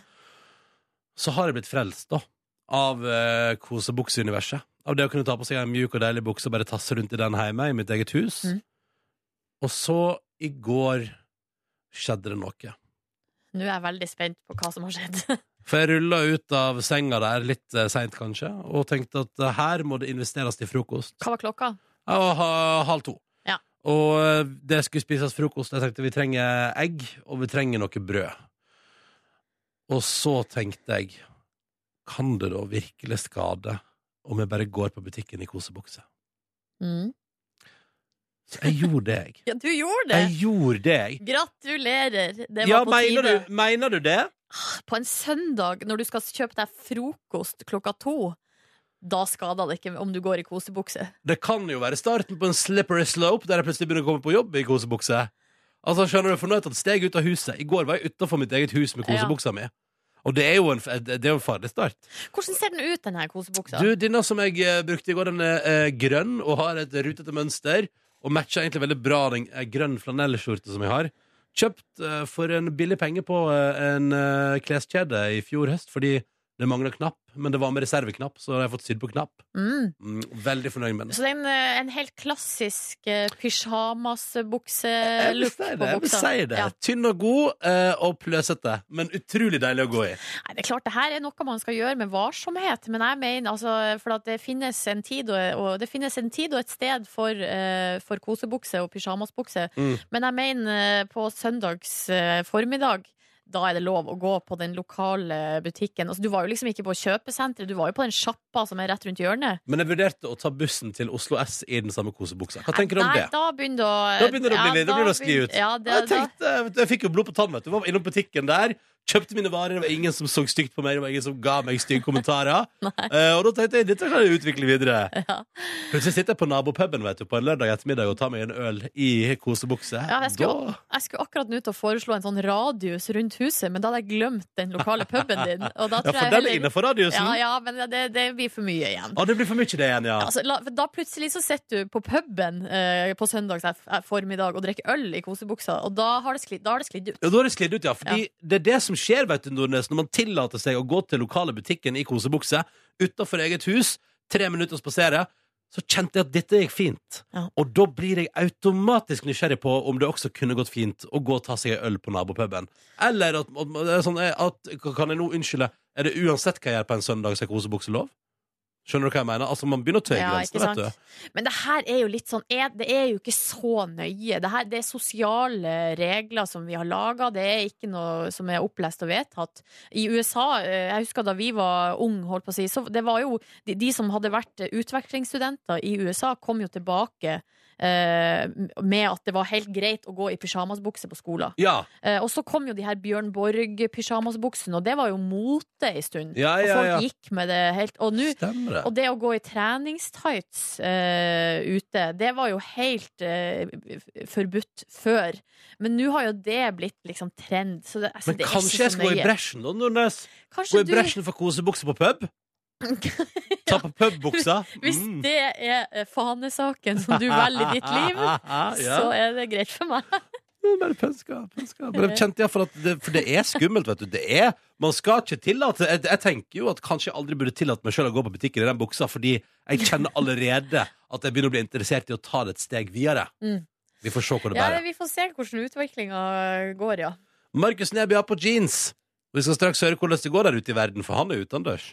Så har jeg blitt frelst, da. Av uh, kosebukseuniverset. Av det å kunne ta på seg en mjuk og deilig bukse og bare tasse rundt i den hjemme, i mitt eget hus. Mm. Og så, i går, skjedde det noe. Nå er jeg veldig spent på hva som har skjedd. For jeg rulla ut av senga der, litt uh, seint kanskje, og tenkte at eh, her må det investeres til frokost. Hva var klokka? Ja, halv to. Ja. Og eh, det skulle spises frokost. Jeg tenkte vi trenger egg, og vi trenger noe brød. Og så tenkte jeg Kan det da virkelig skade om jeg bare går på butikken i kosebukse? Mm. Så jeg gjorde det, jeg. Ja, du gjorde det! Jeg gjorde det, jeg. Gratulerer! Det var Ja, på mener tide. du, mener du det? På en søndag, når du skal kjøpe deg frokost klokka to, da skader det ikke om du går i kosebukse. Det kan jo være starten på en slippery slope der jeg plutselig begynner å komme på jobb i kosebukse. Altså, skjønner du, for nå har jeg tatt steg ut av huset. I går var jeg utenfor mitt eget hus med Ja. mi. Og det er jo en, det er jo en farlig start. Hvordan ser den ut, denne kosebuksa? Du, Denne som jeg eh, brukte i går, den er eh, grønn og har et rutete mønster. Og matcher egentlig veldig bra den eh, grønn flanellskjorte som jeg har. Kjøpt eh, for en billig penge på eh, en eh, kleskjede i fjor høst fordi det mangla knapp. Men det var med reserveknapp, så har jeg fått sydd på knapp. Mm. Mm, veldig fornøyd med den. Så det er en, eh, en helt klassisk eh, Jeg vil pysjamasbukse-look si på Jeg vil si det. Ja. Tynn og god eh, og pløsete, men utrolig deilig å gå i. Nei, det er klart, det her er noe man skal gjøre med varsomhet, men jeg mener altså For det finnes en tid og, og, det finnes en tid og et sted for, uh, for kosebukse og pysjamasbukse. Mm. Men jeg mener eh, på søndags eh, formiddag da er det lov å gå på den lokale butikken. Altså, du var jo liksom ikke på kjøpesenteret, du var jo på den sjappa som er rett rundt hjørnet. Men jeg vurderte å ta bussen til Oslo S i den samme kosebuksa. Hva tenker du om Nei, det? Da begynner det å Da begynner det å bli litt- da begynner det å skli ut. Ja, det, Jeg, tenkte, jeg fikk jo blod på tann. vet Du var innom butikken der, kjøpte mine varer. Det var ingen som så stygt på meg, det var ingen som ga meg stygge kommentarer. Eh, og da tenkte jeg dette kan jeg utvikle videre. Ja. Plutselig sitter jeg på nabopuben vet du, på en lørdag ettermiddag og tar meg en øl i kosebukse. Ja, jeg skulle, jeg skulle akkurat nå til å foreslå en sånn radius rundt huset, men da hadde jeg glemt den lokale puben din. Ja, for den er heller- innenfor radiusen. Ja, ja, men det, det blir for mye igjen. Å, det blir for mye det igjen, ja. Altså, la, da plutselig så sitter du på puben eh, på søndag formiddag og drikker øl i kosebuksa, og da har det sklidd ut. Ja, da har det sklidd ut, ja. Fordi det er det som skjer vet du, Nordnes, når man tillater seg å gå til lokale butikken i kosebukse utenfor eget hus, tre minutter å spasere. Så kjente jeg at dette gikk fint. Ja. Og da blir jeg automatisk nysgjerrig på om det også kunne gått fint å gå og ta seg en øl på nabopuben. Eller at, at, er sånn, at Kan jeg nå unnskylde? Er det uansett hva jeg gjør på en søndag, så er kosebukse lov? Skjønner du hva jeg mener? Altså, Man begynner å tøye Ja, grensene, vet du. Men det her er jo litt sånn Det er jo ikke så nøye. Det, her, det er sosiale regler som vi har laga. Det er ikke noe som er opplest og vedtatt. I USA, eh, jeg husker da vi var unge, holdt på å si, så det var jo de, de som hadde vært utvekslingsstudenter i USA, kom jo tilbake med at det var helt greit å gå i pysjamasbukse på skolen. Ja, Eh, og så kom jo de her Bjørn Borg-pysjamasbuksene, og det var jo mote en stund. Ja, ja, og folk gikk med det helt Og nu, det. og det å gå i treningstights uh, ute, det var jo helt uh, forbudt før. Men nå har jo det blitt liksom trend. Så det, altså, Men kanskje jeg skal gå i bresjen, da, Nordnes? Gå i du, bresjen for kosebukse på pub? Ta på pubbuksa? hvis Mm. det er eh, fanesaken som du velger i ditt liv, så er det greit for meg. Bare pønska, pønska. Men jeg kjente iallfall at det, For det er skummelt, vet du. Det er, man skal ikke tillate jeg, jeg tenker jo at kanskje jeg aldri burde tillate meg sjøl å gå på butikken i den buksa, fordi jeg kjenner allerede at jeg begynner å bli interessert i å ta det et steg videre. Mm. Vi får se hvor det Ja, vi får se hvordan utviklinga går, ja. Markus Neby har på jeans. Vi skal straks høre hvordan det går der ute i verden, for han er utendørs.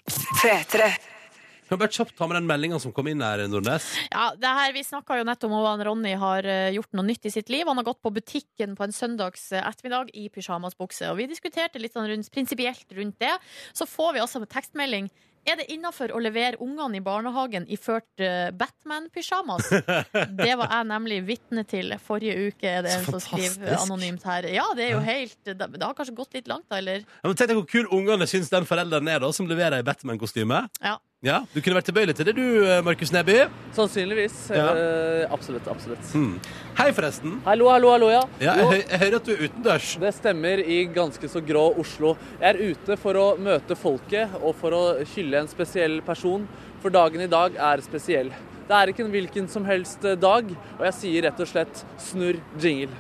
Kan bare kjapt ta med den meldinga som kom inn her, Nordnes? Ja, det her, Vi snakka jo nettopp om at Ronny har eh, gjort noe nytt i sitt liv. Han har gått på butikken på en søndags eh, ettermiddag i pysjamasbukse. Og vi diskuterte litt sånn rundt, prinsipielt rundt det. Så får vi også en tekstmelding. Er det innafor å levere ungene i barnehagen iført uh, Batman-pysjamas? Det var jeg nemlig vitne til forrige uke, er det en som skriver anonymt her. Ja, det er jo helt Det, det har kanskje gått litt langt, da, eller? Ja, men Tenk deg hvor kul ungene syns den forelderen er, da, som leverer i Batman-kostyme. Ja. Ja, Du kunne vært tilbøyelig til det, du, Markus Neby. Sannsynligvis. Ja. Eh, absolutt. absolutt. Hmm. Hei, forresten. Hallo, hallo, hallo, ja. Ja, jeg, hø jeg hører at du er utendørs. det stemmer i ganske så grå Oslo. Jeg er ute for å møte folket og for å hylle en spesiell person, for dagen i dag er spesiell. Det er ikke en hvilken som helst eh, dag, og jeg sier rett og slett snurr jingle.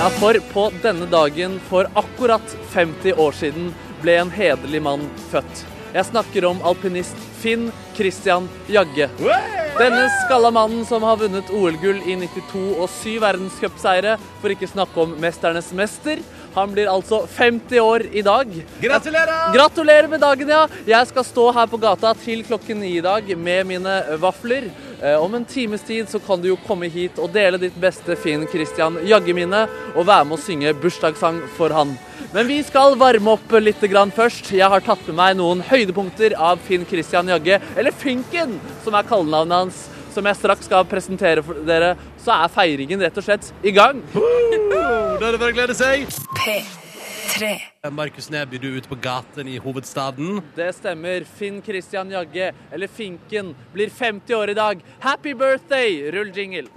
Ja, for på denne dagen for akkurat 50 år siden ble en hederlig mann født. Jeg snakker om alpinist Finn Christian Jagge. Denne skalla mannen som har vunnet OL-gull i 92 og syv verdenscupseire, for ikke snakke om mesternes mester. Han blir altså 50 år i dag. Gratulerer! Gratulerer med dagen, ja! Jeg skal stå her på gata til klokken ni i dag med mine vafler. Eh, om en times tid så kan du jo komme hit og dele ditt beste Finn Christian Jagge-minne og være med å synge bursdagssang for han. Men vi skal varme opp litt grann først. Jeg har tatt med meg noen høydepunkter av Finn Christian Jagge, eller Finken, som er kallenavnet hans, som jeg straks skal presentere for dere. Så er feiringen rett og slett i gang. Da er det bare å glede seg. P3. Markus Neby, du er ute på gaten i hovedstaden. Det stemmer. Finn Christian Jagge, eller Finken, blir 50 år i dag. Happy birthday! Rull jingle.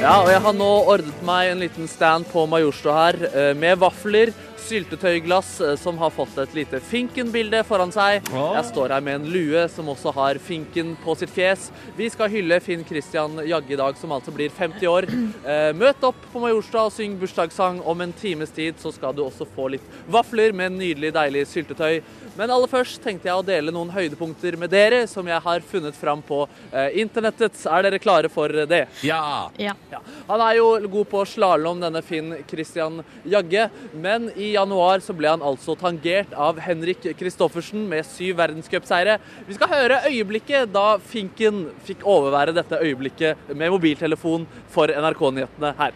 Ja, og jeg har nå ordnet meg en liten stand på Majorstua her eh, med vafler, syltetøyglass eh, som har fått et lite Finken-bilde foran seg. Jeg står her med en lue som også har Finken på sitt fjes. Vi skal hylle Finn Christian Jagge i dag, som altså blir 50 år. Eh, Møt opp på Majorstua og syng bursdagssang. Om en times tid så skal du også få litt vafler med nydelig, deilig syltetøy. Men aller først tenkte jeg å dele noen høydepunkter med dere som jeg har funnet fram på eh, internettet. Er dere klare for det? Ja. Ja. Ja. Han er jo god på slalåm, denne Finn Christian Jagge. Men i januar så ble han altså tangert av Henrik Kristoffersen med syv verdenscupseire. Vi skal høre øyeblikket da Finken fikk overvære dette øyeblikket med mobiltelefon for NRK-nyhetene her.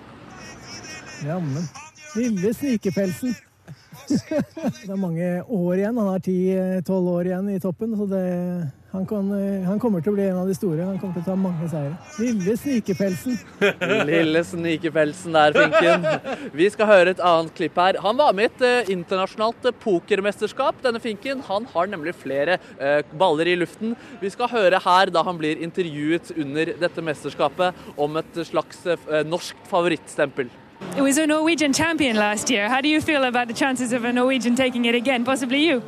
Jammen. Lille snikepelsen. det er mange år igjen. Han har 10-12 år igjen i toppen. Så det, han, kan, han kommer til å bli en av de store. Han kommer til å ta mange seire. Lille snikepelsen. Lille snikepelsen der, Finken. Vi skal høre et annet klipp her. Han var med i et eh, internasjonalt eh, pokermesterskap, denne Finken. Han har nemlig flere eh, baller i luften. Vi skal høre her da han blir intervjuet under dette mesterskapet om et slags eh, norsk favorittstempel. It was a Norwegian champion last year. How do you feel about the chances of a Norwegian taking it again? Possibly you.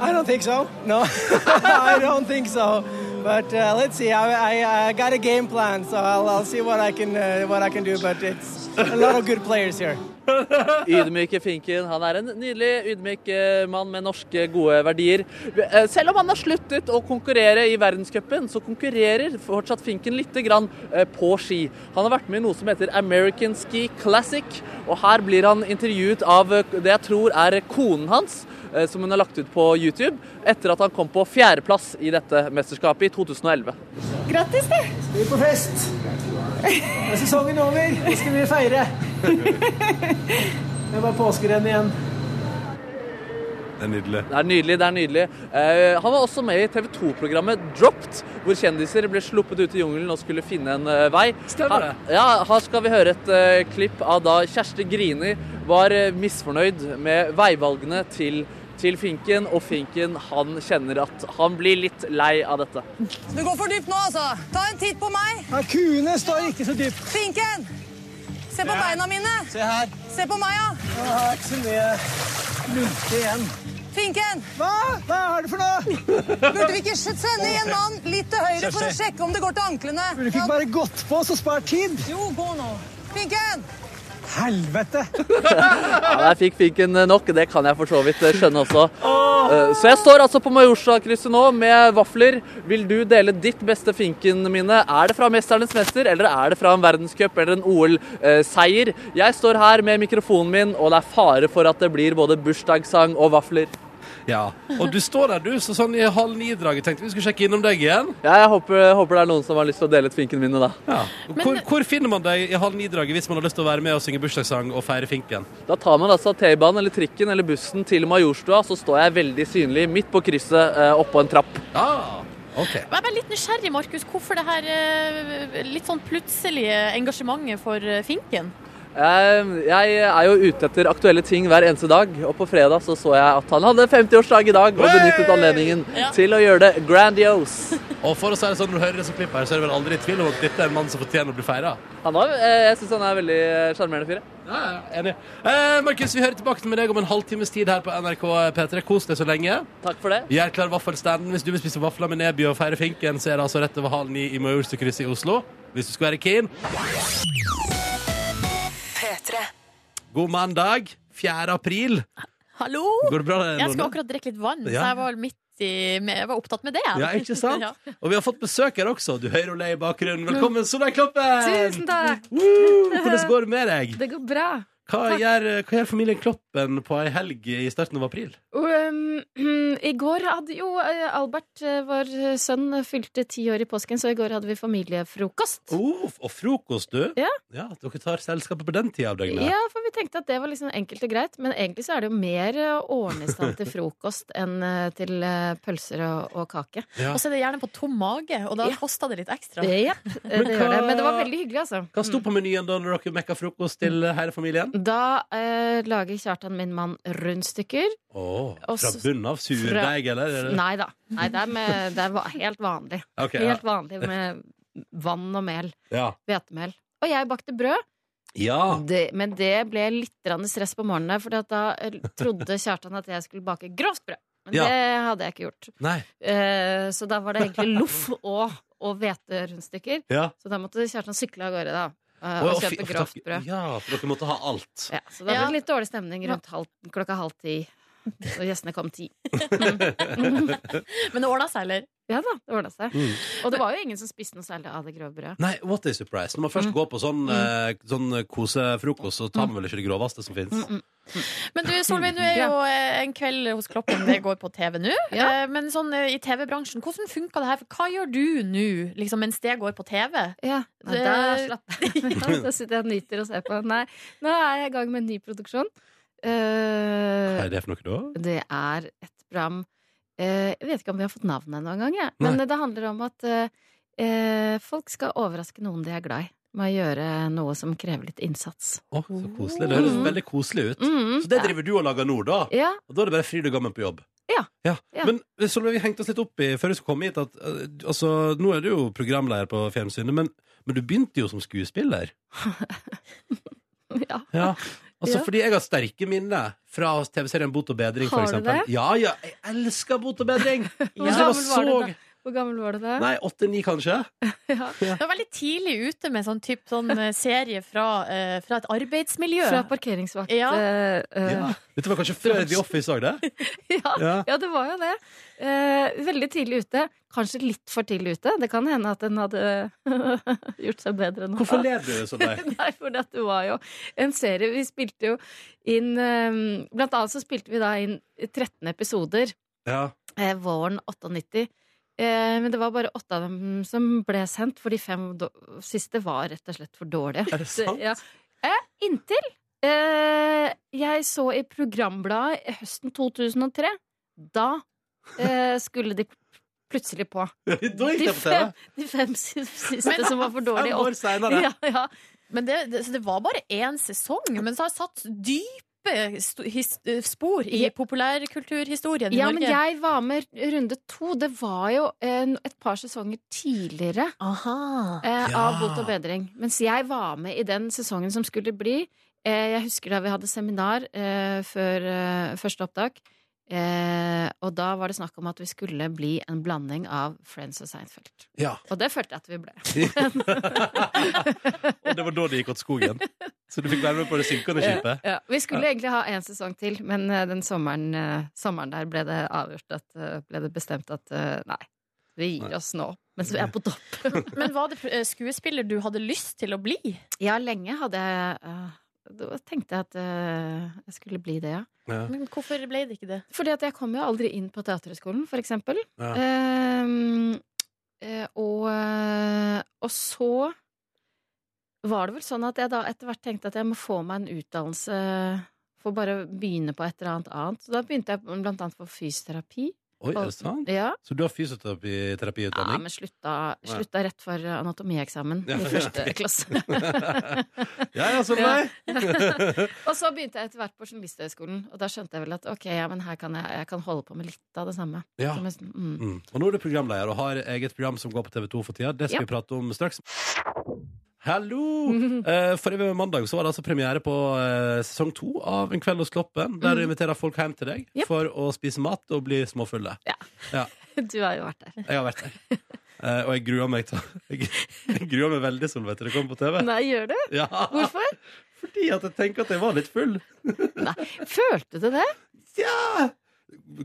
I don't think so. No, I don't think so. But uh, let's see. I, I, I got a game plan, so I'll, I'll see what I can uh, what I can do. But it's a lot of good players here. Ydmyke Finken. Han er en nydelig ydmyk eh, mann med norske gode verdier. Eh, Selv om han har sluttet å konkurrere i verdenscupen, så konkurrerer fortsatt Finken litt eh, på ski. Han har vært med i noe som heter American Ski Classic, og her blir han intervjuet av det jeg tror er konen hans, som hun har lagt ut på YouTube, etter at han kom på fjerdeplass i dette mesterskapet i 2011. Grattis, det! Vi er på fest. Er sesongen over? Nå skal vi feire. Det er bare påskerenn igjen. Det er nydelig. Det er nydelig. det er nydelig. Uh, han var også med i TV 2-programmet Dropped, hvor kjendiser ble sluppet ut i jungelen og skulle finne en uh, vei. Stemmer det. Her, ja, her skal vi høre et uh, klipp av da Kjersti Grini var eh, misfornøyd med veivalgene til, til Finken, og Finken han kjenner at han blir litt lei av dette. Du går for dypt nå, altså. Ta en titt på meg. Ja, kuene står ikke så dypt. Finken! Se på beina mine. Se her. Se på meg, ja. Jeg har ikke så mye lunte igjen. Finken! Hva? Hva er det for noe? Burde vi ikke sende en mann litt til høyre for å sjekke om det går til anklene? Burde du ikke bare gått på, så spart tid? Jo, gå nå. Finken! Helvete! Ja, Der fikk Finken nok, det kan jeg for så vidt skjønne også. Eh, Så jeg står altså på Majorstua-krysset nå med vafler. Vil du dele ditt beste Finken-minne? Er det fra 'Mesternes mester', eller er det fra en verdenscup eller en OL-seier? Jeg står her med mikrofonen min, og det er fare for at det blir både bursdagssang og vafler. Ja. Og du står der, du, så sånn i halv ni-draget tenkte vi skulle sjekke innom deg igjen. Ja, jeg håper, håper det er noen som har lyst til å dele et finken mine, da. Ja. Hvor, hvor finner man deg i halv ni-draget hvis man har lyst til å være med og synge bursdagssang og feire finken? Da tar man altså T-banen eller trikken eller bussen til Majorstua, så står jeg veldig synlig midt på krysset eh, oppå en trapp. Ah, ok. Jeg er litt nysgjerrig, Markus. Hvorfor det her eh, litt sånn plutselige engasjementet for eh, Finken? Eh, Jeg er jo ute etter aktuelle ting hver eneste dag, og på fredag så så jeg at han hadde 50-årsdag i dag, og benyttet anledningen Ja. til å gjøre det grandiose. Og for å si det sånn, når du hører disse som klipp her, så er det vel aldri i tvil om at dette er en mann som fortjener å bli feira. Eh, jeg syns han er veldig eh, sjarmerende fyr. Ja, ja, enig. Eh, Markus, vi hører tilbake med deg om en halvtimes tid her på NRK P3. Kos deg så lenge. Takk for det. Gjør klar vaffelstanden. Hvis du vil spise vafler med Neby og feire finken, så er det altså rett over halv ni i Majorstua-krysset i Oslo. Hvis du skal være keen. P3. God mandag. 4. april. Hallo! Går det bra? Jeg skal akkurat drikke litt vann, Ja. så jeg var midt i, jeg var opptatt med det. jeg. Ja, ikke sant? Ja. Og vi har fått besøk her også. Du hører Olé i bakgrunnen. Velkommen, Solveig Kloppen! Tusen takk! Woo! Hvordan går det med deg? Det går bra. Hva gjør, hva gjør familien Kloppen på ei helg i starten av april? Um, I går hadde jo eh, Albert, eh, vår sønn, fylte ti år i påsken, så i går hadde vi familiefrokost. Oh, og frokost, du. Ja. ja Dere tar selskapet på den tida av døgnet. Ja, for vi tenkte at det var liksom enkelt og greit, men egentlig så er det jo mer eh, å ordne i stand til frokost enn eh, til eh, pølser og, og kake. Ja. Og så er det gjerne på tom mage, og da Ja. koster det litt ekstra. Ja, eh, Men det gjør det. Men det var veldig hyggelig, altså. Hva sto på menyen da når dere mekka frokost til hele familien? Da eh, lager Kjartan, min mann, rundstykker. Oh, fra bunnen av surdeig, eller? er Nei da. Nei, det er, med, det er helt vanlig. Ok, ja. Helt vanlig med vann og mel. Ja. Og jeg bakte brød. ja. Det, men det ble litt stress på morgenen, for da eh, trodde Kjartan at jeg skulle bake grovt brød. Men Ja. det hadde jeg ikke gjort. Eh, så da var det egentlig loff og, og hveterundstykker. Ja. Så da måtte Kjartan sykle av gårde da, eh, Å, og kjøpe grovt brød. Ja, for dere måtte ha alt. Ja, så da ble Ja. det litt dårlig stemning rundt halv, klokka halv ti. Og gjestene kom ti. Men det ordna seg, eller? Ja da, det ordna seg. Mm. Og det var jo ingen som spiste noe særlig av det grove brødet. Nei, what a surprise. Når man først Mm. går på sånn, eh, sånn kosefrokost, så tar man vel ikke det groveste som fins. Mm, mm. Men du, Solveig, du er jo eh, en kveld hos Kloppen Det går på TV nå. Ja. Eh, Men sånn eh, i TV-bransjen, hvordan funka det her? For hva gjør du nå, liksom, mens det går på TV? Ja, Nei, Det- da slapper jeg av. Da sitter jeg og nyter og ser på. Nei, nå er jeg i gang med en ny produksjon. Hva Eh, er det for noe da? det er et program eh, Jeg vet ikke om vi har fått navnet ennå engang, jeg. men Nei. det handler om at eh, folk skal overraske noen de er glad i. Med å gjøre noe som krever litt innsats. Å, så koselig. Det høres Mm. veldig koselig ut. Mm, Så det driver du og lager nå, da? Ja. Og da er det bare fryd og gammen på jobb? Ja. Ja. Men Solveig, vi hengte oss litt opp i før du skulle komme hit, at altså, nå er du jo programleder på fjernsynet, men, men du begynte jo som skuespiller. ja. Ja. Altså, Ja. Fordi jeg har sterke minner fra TV-serien Bot og bedring, Har du det? Ja, ja, jeg elsker Bot og bedring! Det var gammel var du så? Hvor gammel var du da? Nei, åtte-ni, kanskje? Ja. Du var veldig tidlig ute med sånn, typ, sånn eh, serie fra, uh, fra et arbeidsmiljø. Fra parkeringsvakt. Ja. eh, Ja. Dette var kanskje før The Office òg, det? ja, Ja. ja, det var jo det. Uh, veldig tidlig ute. Kanskje litt for tidlig ute. Det kan hende at den hadde gjort seg bedre nå. Hvorfor ler du sånn? Nei, for det var jo en serie Vi spilte jo inn Blant annet så spilte vi da inn 13 episoder Ja. eh, våren 98. Eh, men det var bare åtte av dem som ble sendt, for de fem siste var rett og slett for dårlige. Er det sant? Ja. Eh, inntil eh, jeg så i programbladet høsten 2003. Da eh, skulle de plutselig på. De fem, de fem siste Men- som var for dårlige. Fem år senere. Ja, ja. Men det, det, så det var bare én sesong, men så har jeg satt dype spor i Ja. populærkulturhistorien i Ja, Norge. men jeg var med runde to. Det var jo en, et par sesonger tidligere Aha. eh, Ja. av Bot og bedring. Mens jeg var med i den sesongen som skulle bli. Eh, jeg husker da vi hadde seminar eh, før eh, første opptak. Eh, og da var det snakk om at vi skulle bli en blanding av Friends og Seinfeld. Ja. Og det følte jeg at vi ble. Og det var da det gikk åt skogen. Så du fikk være med på det synkende skipet. Ja, vi skulle egentlig ha en sesong til, men eh, den sommeren, eh, sommeren der ble det avgjort at eh, Ble det bestemt at nei, vi gir oss nå mens vi er på topp. Men var det skuespiller du hadde lyst til å bli? Ja, lenge hadde jeg Da tenkte jeg at uh, jeg skulle bli det, ja. Ja. Men hvorfor ble det ikke det? Fordi at jeg kom jo aldri inn på Teaterhøgskolen, for eksempel. Ja. Ehm, uh, og, og så var det vel sånn at jeg da etter hvert tenkte at jeg må få meg en utdannelse for bare å begynne på et eller annet annet. Så da begynte jeg blant annet på fysioterapi. Oi, er det sant? Ja, Så du har fysioterapiutdanning? ja men slutta, slutta rett for anatomieksamen i første klasse. ja, ja, så meg! og så begynte jeg etter hvert på Journalisthøgskolen, og da skjønte jeg vel at ok, ja, men her kan jeg, jeg kan holde på med litt av det samme. Ja. Som jeg- mm. Mm. Og nå er du programleder og har eget program som går på TV2 for tida. Det skal Ja. vi prate om straks. Hallo! Uh, Forrige mandag så var det altså premiere på uh, sesong to av En kveld hos Kloppen. Der du inviterer folk hjem til deg Ja. for å spise mat og bli småfulle. Ja, Du har jo vært der. Jeg har vært der. Eh, og jeg gruer meg til Jeg, jeg gruer meg veldig Solveig, til det kommer på TV. Nei, gjør du? Ja, Hvorfor? Fordi at jeg tenker at jeg var litt full. Følte du det? Ja!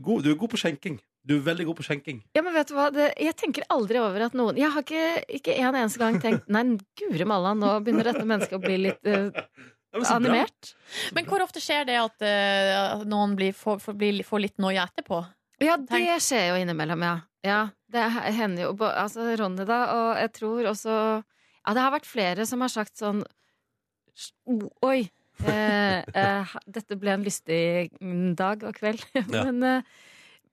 God, du er god på skjenking. Du er veldig god på skjenking. Ja, men vet du hva? Det, jeg tenker aldri over at noen Jeg har ikke, ikke en eneste gang tenkt Nei, guri malla, nå begynner dette mennesket å bli litt uh, men så bra. animert. Men hvor ofte skjer det at uh, noen blir, får, får, blir, får litt noia etterpå? Ja, det skjer jo innimellom, ja. ja det hender jo Altså, Ronny, da, og jeg tror også Ja, det har vært flere som har sagt sånn Oi. Eh, eh, dette ble en lystig dag og kveld. Men, eh,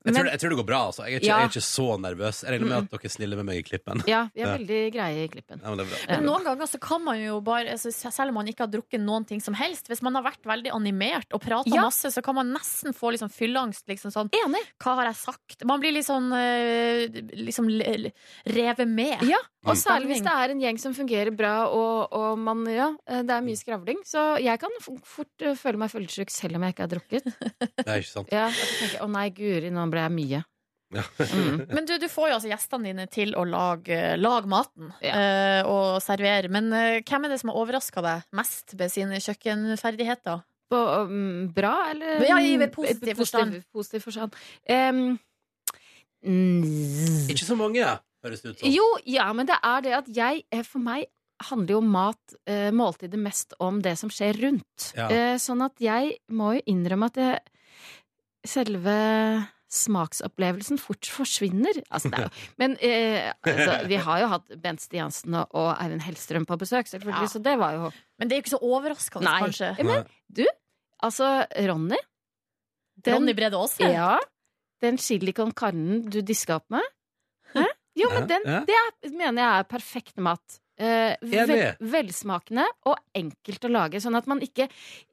Jeg tror, jeg tror det går bra, altså. Jeg er ikke, Ja. jeg er ikke så nervøs. Jeg regner med at dere er snille med meg i klippen. ja, vi er Ja. veldig greie i klippen. Ja, men det er bra. Men noen ganger så kan man jo bare altså, Selv om man ikke har drukket noen ting som helst Hvis man har vært veldig animert og prata Ja. masse, så kan man nesten få liksom fylleangst. Liksom sånn, Enig. Hva har jeg sagt? Man blir litt sånn eh, liksom le- revet med. Ja, og Mm. særlig hvis det er en gjeng som fungerer bra, og, og man, ja, eh, det er mye skravling. Så jeg kan f- fort eh, føle meg fyllesyk selv om jeg ikke har drukket. Det er ikke sant. Ja, jeg tenker, Å nei, guri, nå ble jeg mye. Ja. Mm. Men du, du får jo altså gjestene dine til å lage, lage maten eh, og servere. Men uh, hvem er det som har overraska deg mest med sine kjøkkenferdigheter? På, um, bra, eller Ja, i positiv forstand. Positiv forstand. Um, mm, Ikke så mange, høres det ut som. jo, ja, men det er det at jeg eh, For meg handler jo mat, uh, måltidet, mest om det som skjer rundt. Ja. Eh, sånn at jeg må jo innrømme at jeg, selve smaksopplevelsen fort forsvinner. Altså, det er jo, men eh, altså, vi har jo hatt Bent Stiansen og, Eivind Hellstrøm på besøk, selvfølgelig, Ja. så det var jo Men det er jo ikke så overraskende, Nei. kanskje. Men du, altså Ronny den- Ronny Brede Aase? Ja. Den chili con carnen du diska opp med. Hæ? Jo, men den, det er, mener jeg er perfekt mat. Eh, vel, velsmakende og enkelt å lage, sånn at man ikke,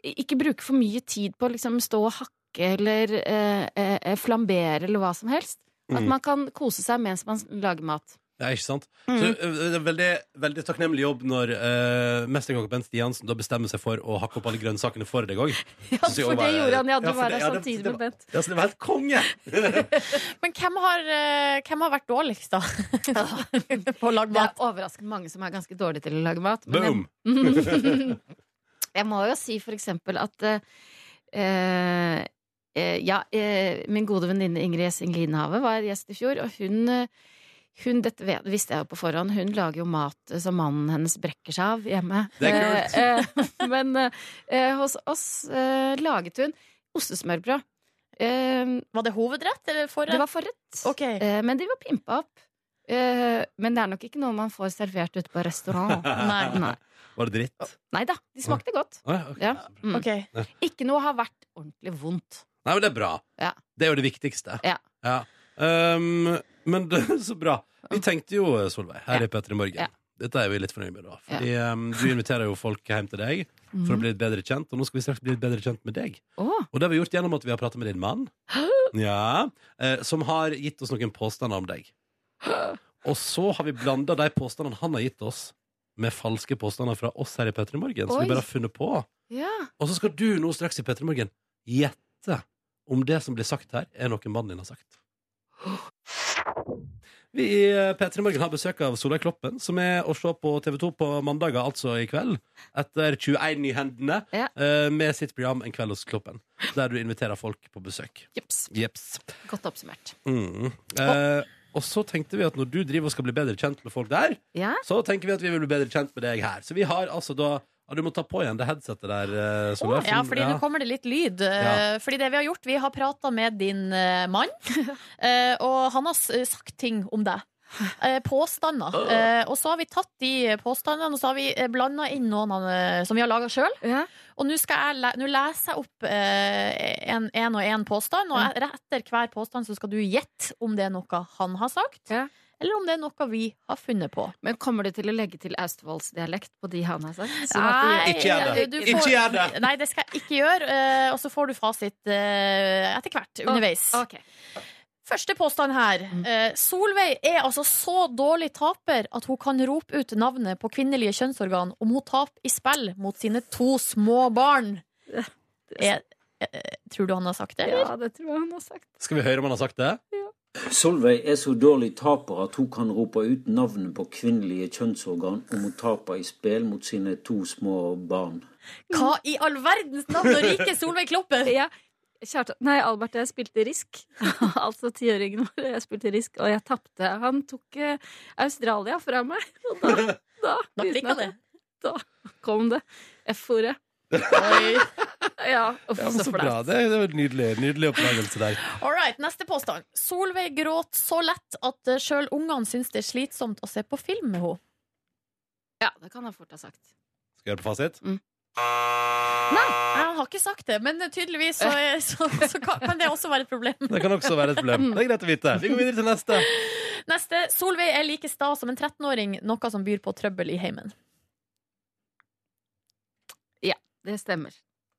ikke bruker for mye tid på å liksom stå og hakke eller eh, eh, flambere eller hva som helst. At Mm. man kan kose seg mens man lager mat. Ja, ikke sant? Mm. Så det er veldig, veldig takknemlig jobb når uh, mesterkokk Bent Stiansen da bestemmer seg for å hakke opp alle grønnsakene for deg òg. Ja, for det gjorde han, ja. Du ja, var der ja, samtidig det med Bent. Ja, så det var helt konge! Men hvem har, uh, hvem har vært dårligst, da? På å lage mat? Det er overraskende mange som er ganske dårlige til å lage mat. men jeg- Boom! Jeg må jo si for eksempel at eh, eh, Ja, eh, min gode venninne Ingrid Gjessing Linhave var gjest i fjor, og hun, eh, hun Dette vet, visste jeg jo på forhånd, hun lager jo mat eh, som mannen hennes brekker seg av hjemme. Det er kult. Eh, eh, men eh, hos oss eh, laget hun ostesmørbrød. Eh, Var det hovedrett eller forrett? det var forrett, Okay. eh, men de var pimpa opp. Eh, men det er nok ikke noe man får servert ute på restaurant. Nei. Nei. Var det dritt? Nei da, de smakte godt. Å, ja, ok. Ja. Mm. Okay. Ikke noe har vært ordentlig vondt. Nei, men det er bra. Ja. Det er jo det viktigste. Ja. Um, men det er så bra. Vi tenkte jo, Solveig, her i P3 Morgen Ja. Dette er vi litt fornøyd med, da. Fordi um, du inviterer jo folk hjem til deg for å bli litt bedre kjent, og nå skal vi straks bli litt bedre kjent med deg. Oh. Og det har vi gjort gjennom at vi har pratet med din mann, ja, uh, som har gitt oss noen påstander om deg. Og så har vi blanda de påstandene han har gitt oss, med falske påstander fra oss her i P3 Morgen, som vi bare har funnet på. Ja. Og så skal du nå straks i P3 Morgen gjette om det som blir sagt her, er noe mannen din har sagt. Vi i P3 Morgen har besøk av Solveig Kloppen, som er å se på TV2 på mandager, altså i kveld. Etter 21 nyhendene, Ja. eh, med sitt program En kveld hos Kloppen. Der du inviterer folk på besøk. Jeps. Jeps. Godt oppsummert. Mm. Eh, og så tenkte vi at når du driver og skal bli bedre kjent med folk der, Ja. så tenker vi at vi vil bli bedre kjent med deg her. Så vi har altså da ja, Du må ta på igjen det headsetet der, eh, Solveig. Ja, for- fordi nå kommer det litt lyd. Eh, Ja. Fordi det vi har gjort, vi har prata med din eh, mann, eh, og han har s- sagt ting om deg. Eh, påstander. Eh, og så har vi tatt de påstandene og så har vi blanda inn noen av, eh, som vi har laga sjøl. Ja. Og nå skal jeg le- nå leser jeg opp eh, en, en og en påstand, og etter hver påstand så skal du gjette om det er noe han har sagt, Ja. Eller om det er noe vi har funnet på. Men kommer du til å legge til Austevollsdialekt på de han har sagt? Sånn at Ikke gjør det. du Ikke gjør det. Nei, det skal jeg ikke gjøre. eh, Og så får du fasit eh, etter hvert underveis. Ok. Første påstand her. Eh, Solveig er altså så dårlig taper at hun kan rope ut navnet på kvinnelige kjønnsorgan om hun taper i spill mot sine to små barn. Er, tror du han har sagt det? eller? Ja, det tror jeg han har sagt. Skal vi høre om han har sagt det? Solveig er så dårlig taper at hun kan rope ut navnet på kvinnelige kjønnsorgan om hun taper i spill mot sine to små barn. Hva i all verdens navn og rike Solveig Kloppen? Ja. Kjartan Nei, Albert jeg spilte Risk. altså tiåringen vår. Jeg spilte Risk, og jeg tapte. Han tok eh, Australia fra meg. Og da, da, Da klikka det. Da kom det. F-ordet. Oi. Ja, uff, Ja, men så så bra. Det er det en nydelig, nydelig oppdagelse der. All right, neste påstand. Solveig gråt så lett at sjøl ungene syns det er slitsomt å se på film med henne. Ja, det kan jeg fort ha sagt. Skal jeg gjøre på fasit? Nei, han har ikke sagt det, men tydeligvis så, er- så, så kan, kan det også være et problem. Det kan også være et problem. Det er greit å vite. Vi går videre til neste. Neste. Solveig er like sta som en 13-åring, noe som byr på trøbbel i heimen. Ja, det stemmer.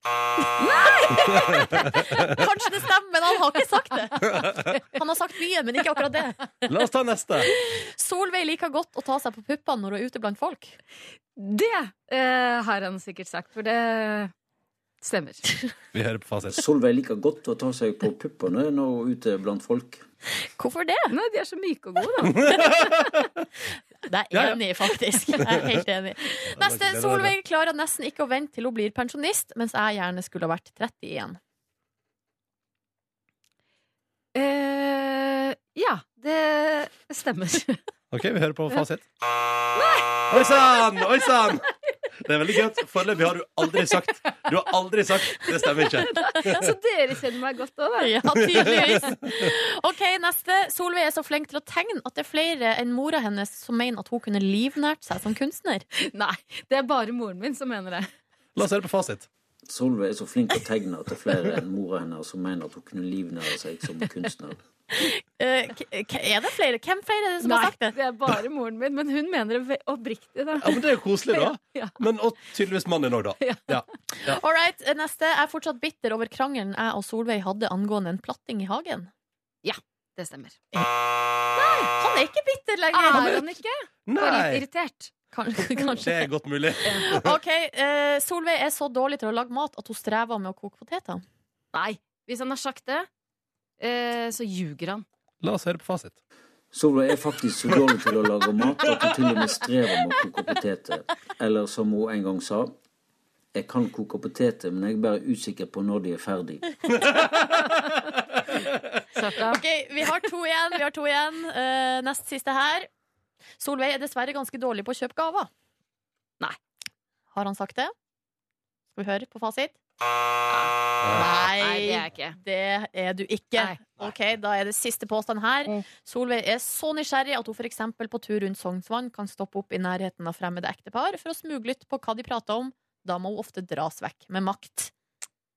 Nei! Kanskje det stemmer, men han har ikke sagt det. Han har sagt mye, men ikke akkurat det. La oss ta neste. Solveig liker godt å ta seg på puppene når hun er ute blant folk. Det eh, har han sikkert sagt, for det stemmer. Vi hører på fasit. Solveig liker godt å ta seg på puppene når hun er ute blant folk. Hvorfor det? Nei, de er så myke og gode, da. Det er jeg enig i, faktisk. Jeg er helt enig. Neste. Solveig klarer nesten ikke å vente til hun blir pensjonist, mens jeg gjerne skulle ha vært 30 igjen. Uh, ja, det stemmer. OK, vi hører på fasit. Oi sann! Oi sann! Det er veldig gøy. Foreløpig har du aldri sagt Du har aldri sagt Det stemmer ikke. så dere kjenner meg godt òg, da. Ja, tydeligvis. OK, neste. Solveig er så flink til å tegne at det er flere enn mora hennes som mener at hun kunne livnært seg som kunstner. Nei, det er bare moren min som mener det. La oss høre på fasit. Solveig er så flink til å tegne at det er flere enn mora hennes som mener at hun kunne livnære seg som kunstner. Eh, k- er det flere? Hvem flere er det som Nei, har sagt det? det er bare moren min, men hun mener det oppriktig, da. Ja, men Det er jo koselig, da. Ja. Men og tydeligvis mannen din òg, da. Ja. All right, neste. Jeg er fortsatt bitter over krangelen jeg og Solveig hadde angående en platting i hagen. Ja, Det stemmer. Nei, han er ikke bitter lenger. Er han ikke? Nei. Og litt Nei! Irritert. Kan, Det er godt mulig. OK, eh, Solveig er så dårlig til å lage mat at hun strever med å koke poteter. Nei, hvis han har sagt det, eh, så ljuger han. La oss høre på fasit. Solveig er faktisk så dårlig til å lage mat at hun til og med strever med å koke poteter. Eller som hun en gang sa Jeg kan koke poteter, men jeg er bare usikker på når de er ferdig. OK, vi har to igjen. Vi har to igjen. Eh, nest siste her. Solveig er dessverre ganske dårlig på å kjøpe gaver. Nei. Har han sagt det? Skal vi høre på fasit? Nei, det er jeg ikke. Det er du ikke. Nei. Ok, Da er det siste påstand her. Mm. Solveig er så nysgjerrig at hun f.eks. på tur rundt Sognsvann kan stoppe opp i nærheten av fremmede ektepar for å smuglytte på hva de prater om. Da må hun ofte dras vekk med makt.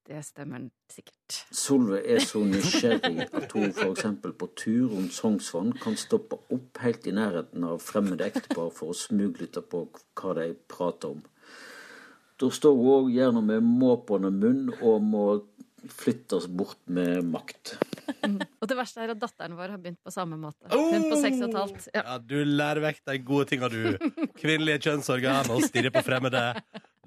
Det stemmer sikkert. Solveig er så nysgjerrig at hun f.eks. på tur rundt Sognsvann kan stoppe opp helt i nærheten av fremmede ektepar for å smuglytte på hva de prater om. Da står hun òg gjerne med måpende munn og må flyttes bort med makt. Og det verste er at datteren vår har begynt på samme måte. Hun på seks og et halvt. Ja. Ja, du lærer vekk de gode tinga, du. Kvinnelige kjønnsorgan og stirre på fremmede.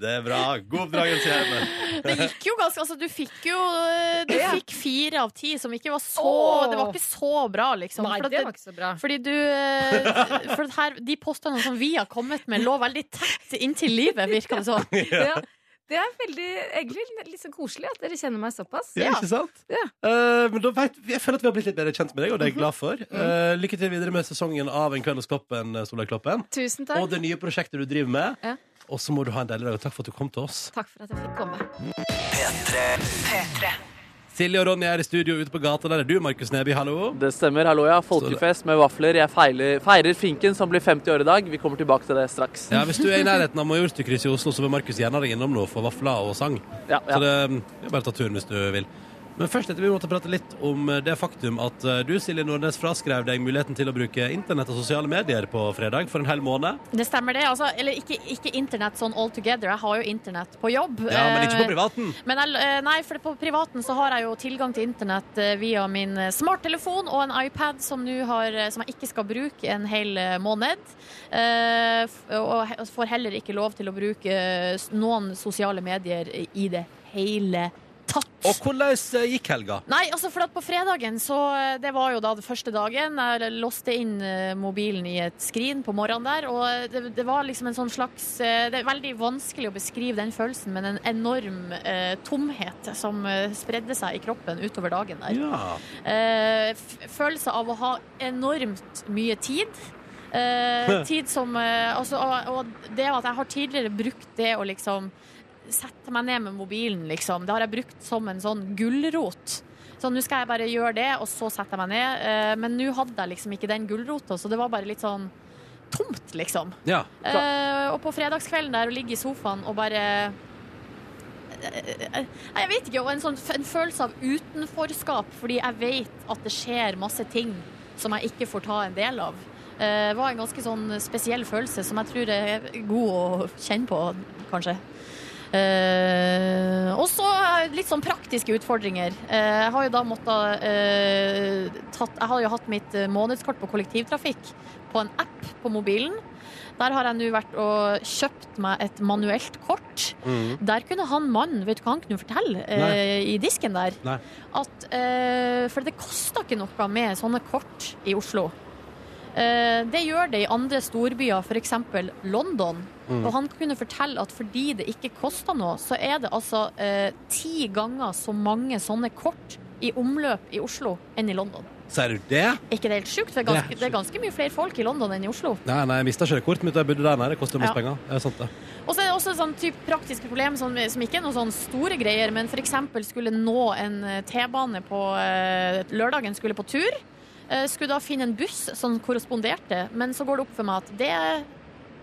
Det er bra. God oppdragelse hjemme. Det gikk jo ganske Altså, du fikk jo eh, Du Ja. fikk fire av ti, som ikke var så oh! Det var ikke så bra, liksom. Nei, det var ikke så bra. Fordi du eh, For her, de påstandene som vi har kommet med, lå veldig tett inntil livet, virka det som. Ja. Det er veldig, egentlig litt så koselig at dere kjenner meg såpass. Ja, ikke sant? Ja. Uh, men da vet, jeg føler at vi har blitt litt bedre kjent med deg, og det er jeg glad for. Mhm. Eh, lykke til videre med sesongen av En kveld hos Kloppen, Solveig Kloppen. Tusen takk. Og det nye prosjektet du driver med. Ja. Og så må du ha en deilig dag, og takk for at du kom til oss. Takk for at jeg fikk komme. Silje og Ronny er i studio ute på gata. Der er du, Markus Neby. Hallo. Det stemmer. Hallo, ja. Folkefest med vafler. Jeg feiler, feirer Finken, som blir 50 år i dag. Vi kommer tilbake til det straks. Ja, Hvis du er i nærheten av Majorstukrysset i Oslo, så vil Markus gjerne deg innom nå for vafler og sang. Ja, Så ja. det det er bare å ta turen hvis du vil. Men først etter vi måtte prate litt om det faktum at eh, du, Silje Nordnes, fraskrev deg muligheten til å bruke internett og sosiale medier på fredag for en hel måned. Det stemmer, det. Altså, eller ikke, ikke internett sånn all together. Jeg har jo internett på jobb. Ja, Men ikke på Eh, privaten. Men jeg, eh, nei, for på privaten så har jeg jo tilgang til internett eh, via min eh, smarttelefon og en iPad som, har, eh, som jeg ikke skal bruke en hel eh, måned. Eh, og får heller ikke lov til å bruke eh, noen sosiale medier i det hele tatt. Og hvordan eh, gikk helga? Nei, altså for at på fredagen så eh, Det var jo da det første dagen. Jeg låste inn eh, mobilen i et skrin på morgenen der, og det, det var liksom en sånn slags Det er veldig vanskelig å beskrive den følelsen, men en enorm eh, tomhet som spredde seg i kroppen utover dagen der. Ja. Eh, følelse av å ha enormt mye tid. Eh, tid som altså, og, og det at jeg har tidligere brukt det å liksom sette meg ned med mobilen, liksom. Det har jeg brukt som en sånn gulrot. Så nå skal jeg bare gjøre det, og så setter jeg meg ned. Eh, men nå hadde jeg liksom ikke den gulrota, så det var bare litt sånn tomt, liksom. Ja. Eh, og på fredagskvelden der å ligge i sofaen og bare Eh, Jeg vet ikke, og en, sånn, en følelse av utenforskap, fordi jeg vet at det skjer masse ting som jeg ikke får ta en del av. Det var en ganske sånn spesiell følelse som jeg tror er god å kjenne på, kanskje. Eh, og så litt sånn praktiske utfordringer. Eh, jeg har jo da måttet eh, tatt, Jeg har jo hatt mitt eh, månedskort på kollektivtrafikk på en app på mobilen. Der har jeg nå vært og kjøpt meg et manuelt kort. Mm. Der kunne han mannen, vet du hva han kunne fortelle eh, i disken der? At, eh, for det koster ikke noe med sånne kort i Oslo. Eh, det gjør det i andre storbyer, f.eks. London. Mm. Og han kunne fortelle at fordi det ikke koster noe, så er det altså eh, ti ganger så mange sånne kort i omløp i Oslo enn i London. Sier du det? Ikke det helt sjukt? Det er Det det er ganske mye flere folk i London enn i Oslo. Nei, nei, jeg mista kjørekortet mitt da jeg bodde der nede. Det koster masse Ja. penger. Det er sant, det. Og så er det også sånn typ praktiske problem som, som ikke er noen sånn store greier, men f.eks. skulle nå en eh, T-bane på eh, lørdagen, skulle på tur. Eh, skulle da finne en buss som korresponderte, men så går det opp for meg at det,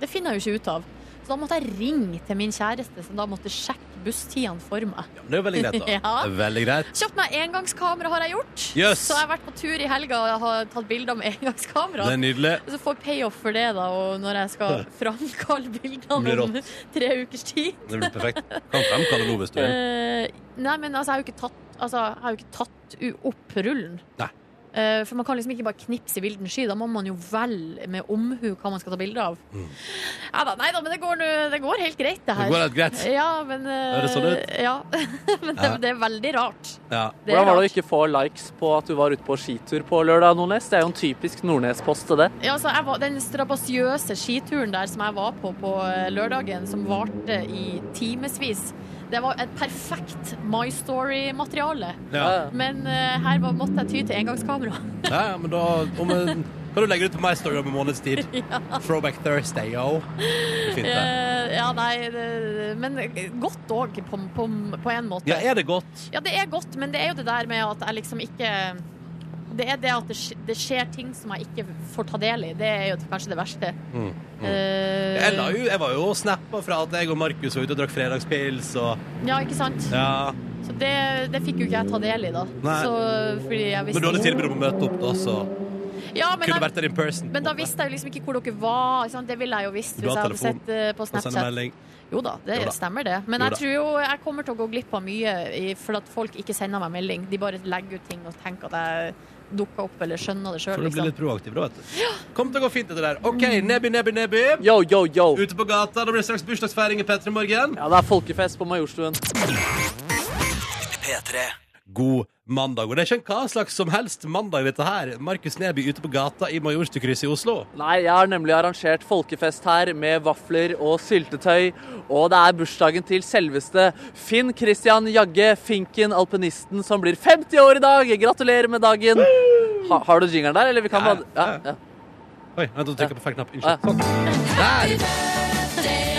det finner jeg jo ikke ut av. Så da måtte jeg ringe til min kjæreste, som da måtte sjekke busstidene for meg. Ja, det er jo veldig greit, da. Ja. Veldig greit. Kjøpt meg engangskamera, har jeg gjort. Yes. Så jeg har vært på tur i helga og har tatt bilder med engangskamera. Det er nydelig. Så får jeg payoff for det, da, og når jeg skal framkalle bildene om tre ukers tid. Det blir perfekt. Kan fremkalle nå hvis du vil. Eh, nei, men altså, jeg har jo ikke tatt, altså, jo ikke tatt opp rullen. Nei. Eh, for man kan liksom ikke bare knipse i vilden sky. Da må man jo velge med omhu hva man skal ta bilde av. Mm. Ja da, nei da, men det går, nu, det går helt greit, det her. Det går helt greit? Ja, men eh, Er det sånn ut? Ja. men det, det er veldig rart. Ja. Er Hvordan var det å ikke få likes på at du var ute på skitur på lørdag, Nordnes? Det er jo en typisk Nordnes-post til det. Ja, altså, jeg var, den strabasiøse skituren der som jeg var på på eh, lørdagen, som varte i timevis, det var et perfekt My Story-materiale. Ja. Men uh, her var, måtte jeg ty til engangskamera. ja, men da om en, kan du legge ut på My Story om en måneds tid. ja. Throwback Thursday, yo. Fint, det. Eh, ja, nei det, Men godt òg, på, på, på en måte. Ja, er det godt? Ja, det er godt, men det er jo det der med at jeg liksom ikke Det er det at det, det skjer ting som jeg ikke får ta del i. Det er jo kanskje det verste. Mm, mm. Uh, Jeg, jo, jeg var jo og snappa fra at jeg og Markus var ute og drakk fredagspils og ja, ikke sant? Ja. Så det, det fikk jo ikke jeg ta del i, da. Så, Men du hadde tilbud om å møte opp, da, så ja, men, in person. men da visste jeg jo liksom ikke hvor dere var. Det ville jeg jo visst hvis jeg hadde sett uh, på Snapchat. Jo da, det Jo da. stemmer det. Men Jo jeg tror jo jeg kommer til å gå glipp av mye i, for at folk ikke sender meg melding. De bare legger ut ting og tenker at jeg dukker opp eller skjønner det sjøl. Så du blir Liksom. litt proaktiv, da, vet du. Ja. Kom til å gå fint, det der. OK, Nebby, Nebby, Nebby. Yo, yo, yo. Ute på gata. Da blir det straks bursdagsfeiring i P3 Morgen. Ja, det er folkefest på Majorstuen. God mandag. Og det er ikke en hva slags som helst mandag, dette her. Markus Neby ute på gata i Majorstukrysset i Oslo. Nei, jeg har nemlig arrangert folkefest her med vafler og syltetøy. Og det er bursdagen til selveste Finn Christian Jagge, Finken, alpinisten, som blir 50 år i dag. Gratulerer med dagen. Ha, har du jingeren der, eller vi kan Ja, bare ja, ja. Oi, vent, å trykke på feil knapp. Unnskyld. Sånn. Der!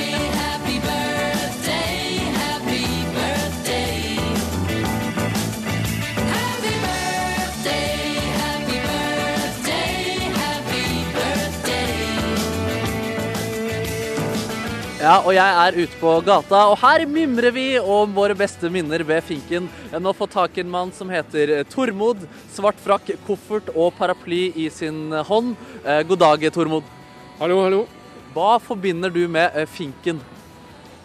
Ja, og jeg er ute på gata, og her mimrer vi om våre beste minner ved Finken. Jeg nå fått tak i en mann som heter Tormod. Svart frakk, koffert og paraply i sin hånd. Eh, god dag, Tormod. Hallo, hallo. Hva forbinder du med eh, Finken?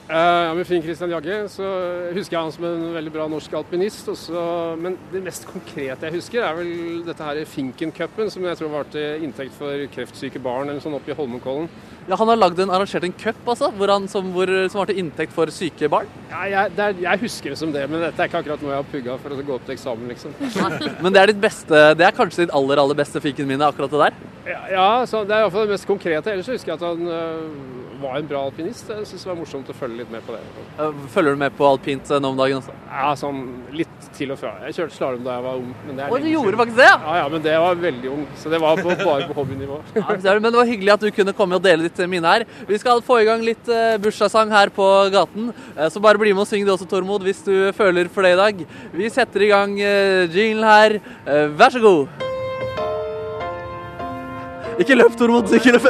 Eh, ja, med Finn Christian Jagge så husker jeg han som en veldig bra norsk alpinist. Også, men det mest konkrete jeg husker, er vel dette her Finken-cupen, som jeg tror var til inntekt for kreftsyke barn eller sånn oppe i Holmenkollen. Ja, Han har lagd en, arrangert en cup altså, hvor han, som, hvor, som var til inntekt for syke barn. Ja, jeg, er, jeg husker det som det, men dette er ikke akkurat noe jeg har pugga for å gå opp til eksamen, liksom. Men det er ditt beste, det er kanskje ditt aller aller beste Finken-minne, akkurat det der? Ja, ja så det er iallfall det mest konkrete. Ellers husker jeg at han øh, var en bra alpinist. Jeg syns det var morsomt å følge litt med på det. Følger du med på alpint eh, nå om dagen også? Ja, sånn litt til og fra. Jeg kjørte slalåm da jeg var ung. Men det er Å, du gjorde siden. faktisk det, ja? Ja, men det var veldig ung. Så det var på, bare på hobbynivå. Ja, Men det var hyggelig at du kunne komme og dele ditt eh, minne her. Vi skal få i gang litt eh, bursdagssang her på gaten. Så bare bli med og syng det også, Tormod, hvis du føler for det i dag. Vi setter i gang jinglen jingle her. Vær så god. Ikke løp, Tormod. Ikke løp.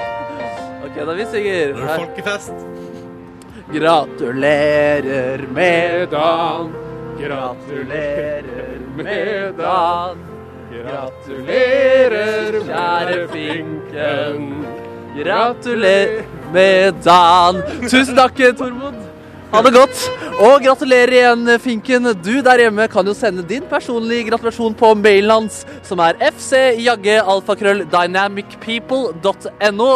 OK, da vi synger. Nå er det folkefest. Gratulerer med dagen. Gratulerer med dagen. Gratulerer, kjære Finken. Gratulerer med dagen. Tusen takk, Tormod. Ha det godt. Og gratulerer igjen, Finken. Du der hjemme kan jo sende din personlige gratulasjon på mailen hans, som er fcjaggealfakrølldynamicpeople.no.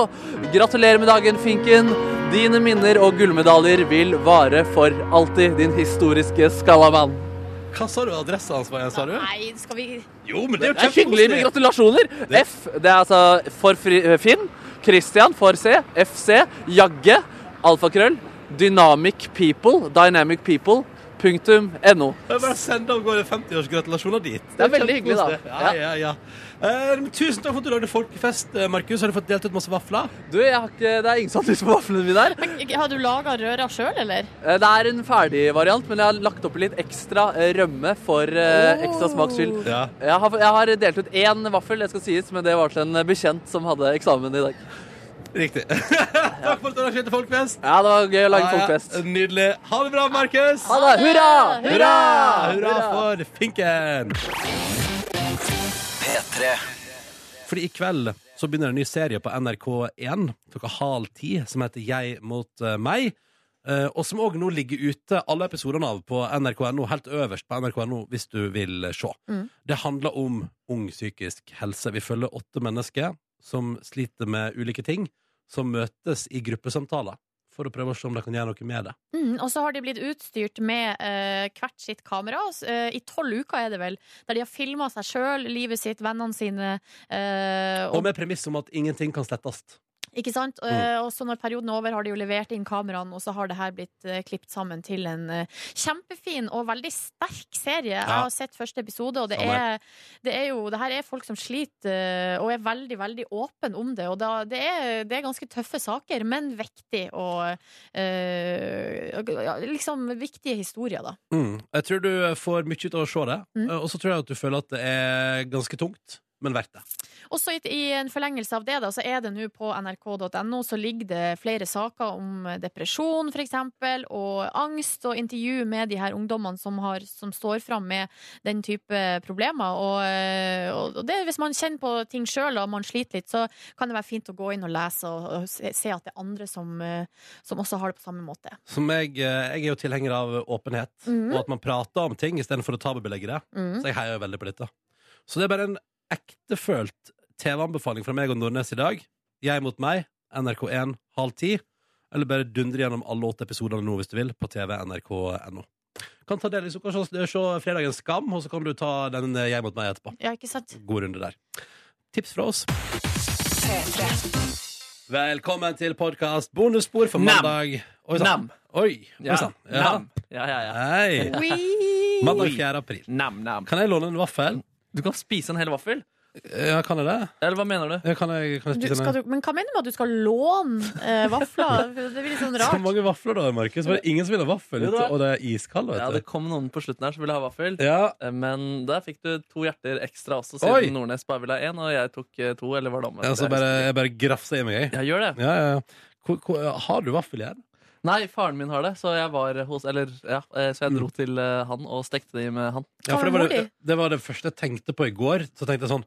Gratulerer med dagen, Finken. Dine minner og gullmedaljer vil vare for alltid, din historiske skallamann. Hva sa du adressa hans var jeg, sa du? Nei, skal vi Jo, men det er jo Det er hyggelig med gratulasjoner. F, det er altså for Finn. Christian for C. FC. Jagge. Alfakrøll. Dynamic People. Dynamic People. Punktum no. Det er bare å sende av gårde 50-årsgratulasjoner dit. Det er veldig hyggelig, da. Ja, ja, ja. Uh, tusen takk for at du lagde folkefest, eh, Markus. Har du fått delt ut masse vafler? Du, jeg har ikke, det er ingen som har lyst på vaflene mine der. Har du laga røra sjøl, eller? Uh, Det er en ferdig variant, men jeg har lagt oppi litt ekstra rømme for uh, ekstra smaks skyld. Ja. Jeg, har, jeg har delt ut én vaffel, det skal sies, men det var til en bekjent som hadde eksamen i dag. Riktig. takk for at du arrangerte folkefest. Ja, det var gøy å lage Ja, ja. folkefest. Nydelig. Ha det bra, Markus. Ha det. Hurra! Hurra! Hurra Hurra! for Finken. P3. Fordi i kveld så begynner en ny serie på NRK1 klokka halv ti som heter Jeg mot eh, meg. eh, Og som òg nå ligger ute alle episodene av på NRK.no, helt øverst på NRK.no, hvis du vil se. Mm. Det handler om ung psykisk helse. Vi følger åtte mennesker som sliter med ulike ting, som møtes i gruppesamtaler for å prøve å se om de kan gjøre noe med det. Mm, og så har de blitt utstyrt med eh, hvert sitt kamera. eh, I tolv uker er det vel. Der de har filma seg sjøl, livet sitt, vennene sine. eh, Og med premiss om at ingenting kan slettes. Ikke sant? Mm. Eh, Og så når perioden er over, har de jo levert inn kameraene, og så har det her blitt uh, klippet sammen til en eh, kjempefin og veldig sterk serie. Jeg har sett første episode, og det er, det er jo Det her er folk som sliter, og er veldig, veldig åpen om det. Og da, det, er, det er ganske tøffe saker, men viktig og ja, Liksom viktige historier, da. Mm. Jeg tror du får mye ut av å se det, Mm. og så tror jeg at du føler at det er ganske tungt, men verdt det. Også i, i en forlengelse av det, da, så er det nå på nrk.no så ligger det flere saker om depresjon, for eksempel, og angst, og intervju med de her ungdommene som, har, som står fram med den type problemer. Og, og det, hvis man kjenner på ting sjøl og man sliter litt, så kan det være fint å gå inn og lese og, og se, se at det er andre som, som også har det på samme måte. Som jeg, eh, jeg er jo tilhenger av åpenhet, Mhm. og at man prater om ting istedenfor å tabubelegge det. Mhm. Så jeg heier veldig på dette. Så det er bare en ektefølt TV-anbefaling fra meg og Nordnes i dag. Jeg mot meg, NRK1 halv ti. Eller bare dundre gjennom alle åtte episodene nå hvis du vil, på TV nrk.no. Kan ta del i så se, se fredagens Skam, og så kan du ta den eh, Jeg mot meg etterpå. Ja, ikke sant? God runde der. Tips fra oss. Velkommen til podkast bonusspor for mandag. Oi sann. Oi, Ja. oi sann. Ja. Ja, ja, ja. Hei. Mandag 4. april. Nam, nam. Kan jeg låne en vaffel? Du kan spise en hel vaffel. Ja, kan jeg det? Eller hva mener du? Ja, kan jeg, kan jeg Du, skal du, men hva mener du med at du skal låne eh, vafler? Det blir litt sånn rart. Så mange vafler da, Markus. Var det ingen som ville ha vaffel? Jo, Og det er iskald, vet du. Ja, det kom noen på slutten her som ville ha vaffel. Ja. Eh, Men der fikk du to hjerter ekstra også, Oi! siden Nordnes bare ville ha én, og jeg tok eh, to, eller var det omvendt? Ja, så bare, jeg bare grafser i meg, jeg. Ja, gjør det. Ja, ja, ja. Hvor, hvor, har du vaffel igjen? Nei, faren min har det, så jeg var hos Eller, ja, eh, så jeg Mm. dro til eh, han og stekte de med han. Ja, for det var det, det var det første jeg tenkte på i går. Så tenkte jeg sånn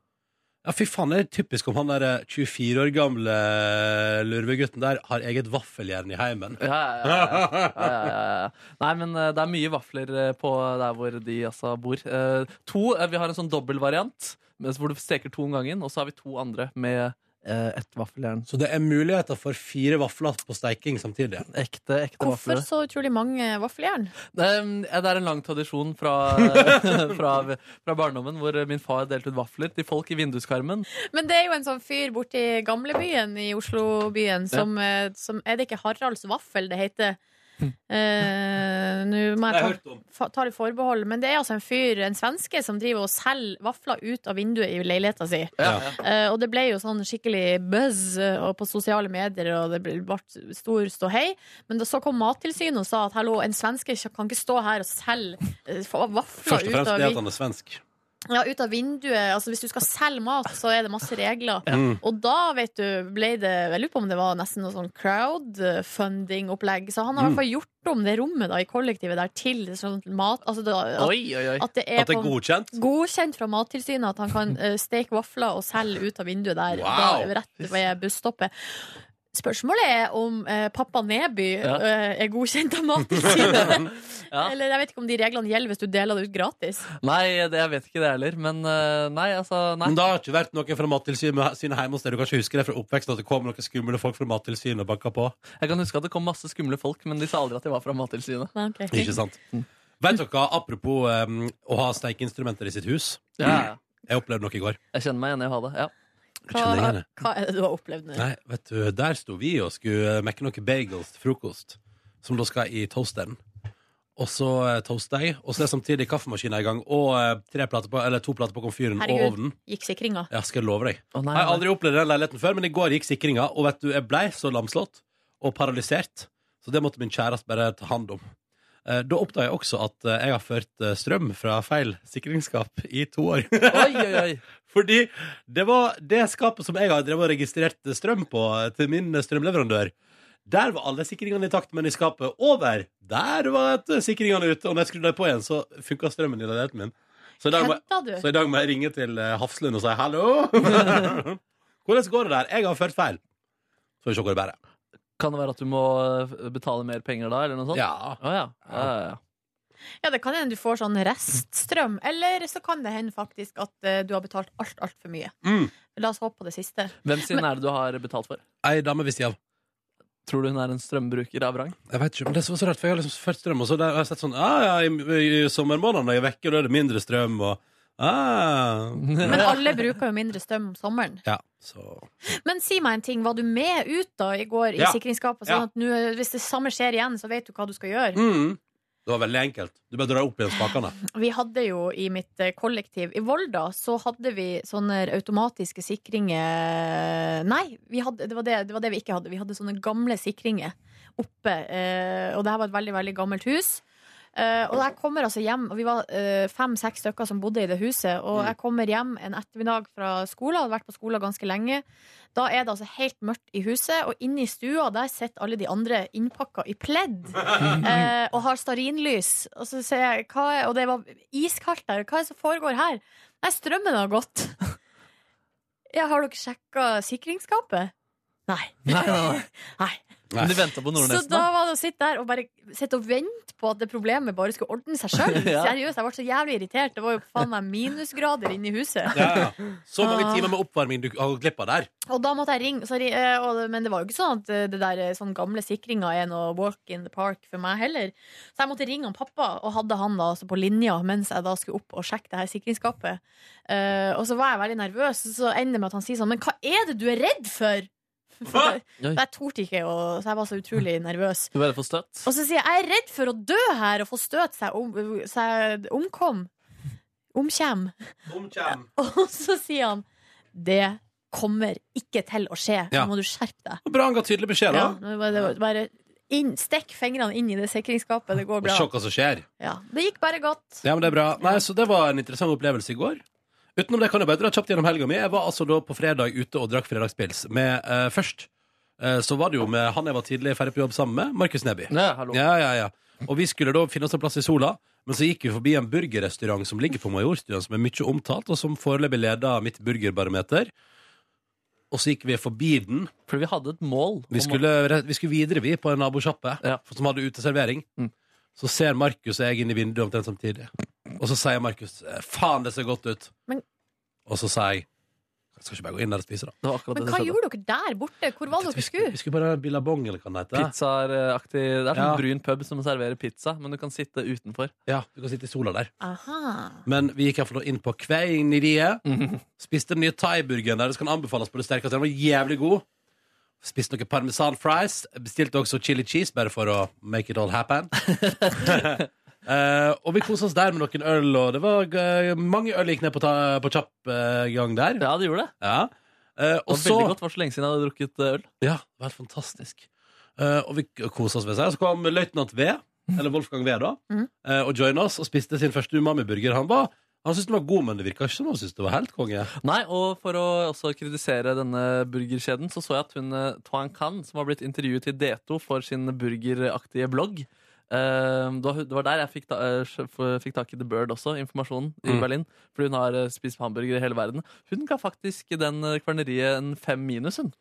Ja, fy faen, det er typisk om han der eh, 24 år gamle eh, lurvegutten der har eget vaffeljern i heimen. Ja, ja, ja, ja, ja, ja, ja. Nei, men eh, det er mye vafler eh, på der hvor de altså bor. Eh, To, eh, Vi har en sånn dobbeltvariant mens hvor du steker to om gangen, og så har vi to andre med eh, ett vaffeljern. Så det er muligheter for fire vafler på steiking samtidig. Ekte, ekte Hvorfor vafler. så utrolig mange vaffeljern? Det det er en lang tradisjon fra, fra, fra barndommen hvor min far delte ut vafler til folk i vinduskarmen. Men det er jo en sånn fyr borti gamlebyen i Oslobyen som, ja. som Er det ikke Haralds vaffel det heter? Eh, Nå må jeg ta, ta litt forbehold, men det er altså en fyr, en svenske, som driver og selger vafler ut av vinduet i leiligheta si. Ja. Uh, og det ble jo sånn skikkelig buzz og på sosiale medier, og det ble stor ståhei. Men da så kom Mattilsynet og sa at hallo, en svenske kan ikke stå her og selge eh, vafler Først og ut fremst av det at han er svensk. Ja, ut av vinduet. Altså, hvis du skal selge mat, så er det masse regler. Ja. Og da vet du, ble det Jeg lurer på om det var nesten noe sånn crowdfunding-opplegg. Så han har i Mm. hvert fall gjort om det rommet da, i kollektivet der til sånn mat altså da, at, Oi, oi, oi. at det er, At det er på- godkjent? godkjent fra Mattilsynet at han kan uh, steke vafler og selge ut av vinduet der. Wow. Da, rett ved busstoppet. Spørsmålet er om eh, pappa Neby Ja. eh, er godkjent av Mattilsynet. Ja. Eller jeg vet ikke om de reglene gjelder hvis du deler det ut gratis. Nei, det, jeg vet ikke det heller. Men eh, nei, altså nei. Men det har ikke vært noen fra Mattilsynet hjemme hos deg? Du kan ikke huske det fra oppveksten at det kom noen skumle folk fra Mattilsynet og banka på? Jeg kan huske at det kom masse skumle folk, men de sa aldri at de var fra Mattilsynet. Okay. Ikke sant? Vet dere, apropos um, å ha steikeinstrumenter i sitt hus. Ja, ja. Jeg opplevde noe i går. Jeg kjenner meg igjen i å ha det. Ja. Hva, hva er det du har opplevd nå? Nei, vet du, der sto vi og skulle mekke noen bagels til frokost, som da skal i toasteren. Og så eh, toaster jeg, og så er samtidig kaffemaskinen i gang, og eh, tre plater på, eller to plater på komfyren og Herregud, ovnen. gikk sikringa? Ja, skal jeg love deg. Å, nei, Jeg har aldri opplevd den leiligheten før, men i går gikk sikringa, og vet du, jeg blei så lamslått og paralysert, så det måtte min kjæreste bare ta hand om. Eh, Da oppdaga jeg også at eh, jeg har ført eh, strøm fra feil sikringsskap i to år. Oi, oi, oi. Fordi det var det skapet som jeg har drevet og registrert strøm på til min strømleverandør. Der var alle sikringene i takt, men i skapet over, der var sikringene ute. Og når jeg skrudde dem på igjen, så funka strømmen i leiligheten min. Så i dag må, så i dag må jeg ringe til Hafslund og si hallo. Hvordan går det der? Jeg har ført feil. Så får vi se hvor det bærer. Kan det være at du må eh, betale mer penger da, eller noe sånt? Ja. Å, ja. Ja, ja, ja. Ja, det kan hende du får sånn reststrøm, eller så kan det hende faktisk at uh, du har betalt alt, altfor mye. Mm. La oss håpe på det siste. Hvem sin er det du har betalt for? Ei dame ved sida av. Tror du hun er en strømbruker av rang? Jeg vet ikke, men det er så, så rart, for jeg har liksom ført strøm, og så har jeg sett sånn ah, ja, i, i sommermånedene når jeg vekker, og da er det mindre strøm, og ah. Men alle bruker jo mindre strøm om sommeren. Ja, så Men si meg en ting, var du med ut da i går i Ja. sikringsskapet? Sånn at nu, hvis det samme skjer igjen, så vet du hva du skal gjøre? mm. Det var veldig enkelt. Du bare drar opp igjen spakene. Vi hadde jo i mitt eh, kollektiv i Volda, så hadde vi sånne automatiske sikringer Nei, vi hadde, det, var det, det var det vi ikke hadde. Vi hadde sånne gamle sikringer oppe. Eh, og det her var et veldig, veldig gammelt hus. Eh, og jeg kommer altså hjem, og vi var uh, fem-seks stykker som bodde i det huset. Og jeg kommer hjem en ettermiddag fra skolen, hadde vært på skolen ganske lenge. Da er det altså helt mørkt i huset, og inne i stua der sitter alle de andre innpakka i pledd. uh, og har stearinlys. Og så sier jeg, er, og det var iskaldt der. Hva er det som foregår her? Nei, strømmen har gått. Ja, har dere sjekka sikringsskapet? Nei. Nei, nei, nei. Nei. Men de venta på Så Nordnesen, da da? var det å sitte der og bare sitte og vente på at det problemet bare skulle ordne seg sjøl. Ja. Seriøst, jeg ble så jævlig irritert. Det var jo faen meg minusgrader inne i huset. Ja, ja. Så mange Ah. timer med oppvarming du har gått glipp av der. Og da måtte jeg ringe, så, eh, og, men det var jo ikke sånn at eh, det der eh, sånn gamle sikringa er noe walk in the park for meg heller. Så jeg måtte ringe han pappa, og hadde han da altså på linja mens jeg da skulle opp og sjekke det her sikringsskapet. Uh, og så var jeg veldig nervøs, så ender det med at han sier sånn Men hva er det du er redd for? For jeg, Oi. jeg torde ikke, og, så jeg var så utrolig nervøs. Du bare for støtt? Og så sier jeg jeg er redd for å dø her og få støt seg, om, seg omkom. Omkjem. Omkjem. Og så sier han det kommer ikke til å skje. Ja. Må du skjerpe deg. Bra han ga tydelig beskjed, Ja, da. var det bare inn, Stikk fingrene inn i det sikringsskapet. Det går Og se hva som skjer. Ja, det gikk bare godt. Ja, men det er bra. Nei, så det var en interessant opplevelse i går. Utenom det kan jeg bare dra kjapt gjennom helga mi. Jeg var altså da på fredag ute og drakk fredagspils med eh, Først eh, så var det jo med han jeg var tidlig ferdig på jobb sammen med, Markus Neby. Ja, hallo. Ja, ja, ja. Og vi skulle da finne oss en plass i sola. Men så gikk vi forbi en burgerrestaurant som ligger på Majorstuen, som er mye omtalt, og som foreløpig leder mitt burgerbarometer. Og så gikk vi forbi den. For vi hadde et mål. Vi om å- skulle, vi skulle videre, vi, på en nabosjappe Ja. som hadde uteservering. Mm. Så ser Markus og jeg inn i vinduet omtrent samtidig. Og så sier Markus 'faen, det ser godt ut'. Men- Og så sier jeg jeg skal ikke bare gå inn der og spise, da. Det var akkurat Men det hva som skjedde. gjorde dere der borte? Hvor var dere skulle? Vi skulle bare ha billabong, eller hva det heter. Pizzaaktig Det er sånn Ja. brun pub som serverer pizza, men du kan sitte utenfor. Ja, du kan sitte i sola der. Aha. Men vi gikk iallfall inn på Kveineriet. Spiste den nye thaiburgeren der. Det skal anbefales på det sterkeste. Den var jævlig god. Spiste noen parmesan fries. Bestilte også chili cheese, bare for å make it all happen. Eh, og vi kosa oss der med noen øl, og det var eh, mange øl gikk ned på, ta, på kjapp eh, gang der. Ja, det gjorde det. Ja. Eh, Det var så veldig godt. Det var så lenge siden jeg hadde drukket eh, øl. Ja, det var helt fantastisk. Eh, og vi kosa oss ved seg. Så kom løytnant V, eller Wolfgang V, da, Mhm. eh, og joina oss og spiste sin første umami-burger. Han, var- han syntes den var god, men det virka ikke som han syntes det var helt konge. Nei, og for å også kritisere denne burgerkjeden, så så jeg at hun eh, Tuan Khan, som har blitt intervjuet til D2 for sin burgeraktige blogg eh, det var- der jeg fikk, eh, fikk tak i The Bird også, informasjonen i Mm. Berlin. Fordi hun har spist hamburger i hele verden. Hun ga faktisk den kverneriet en fem minus, hun.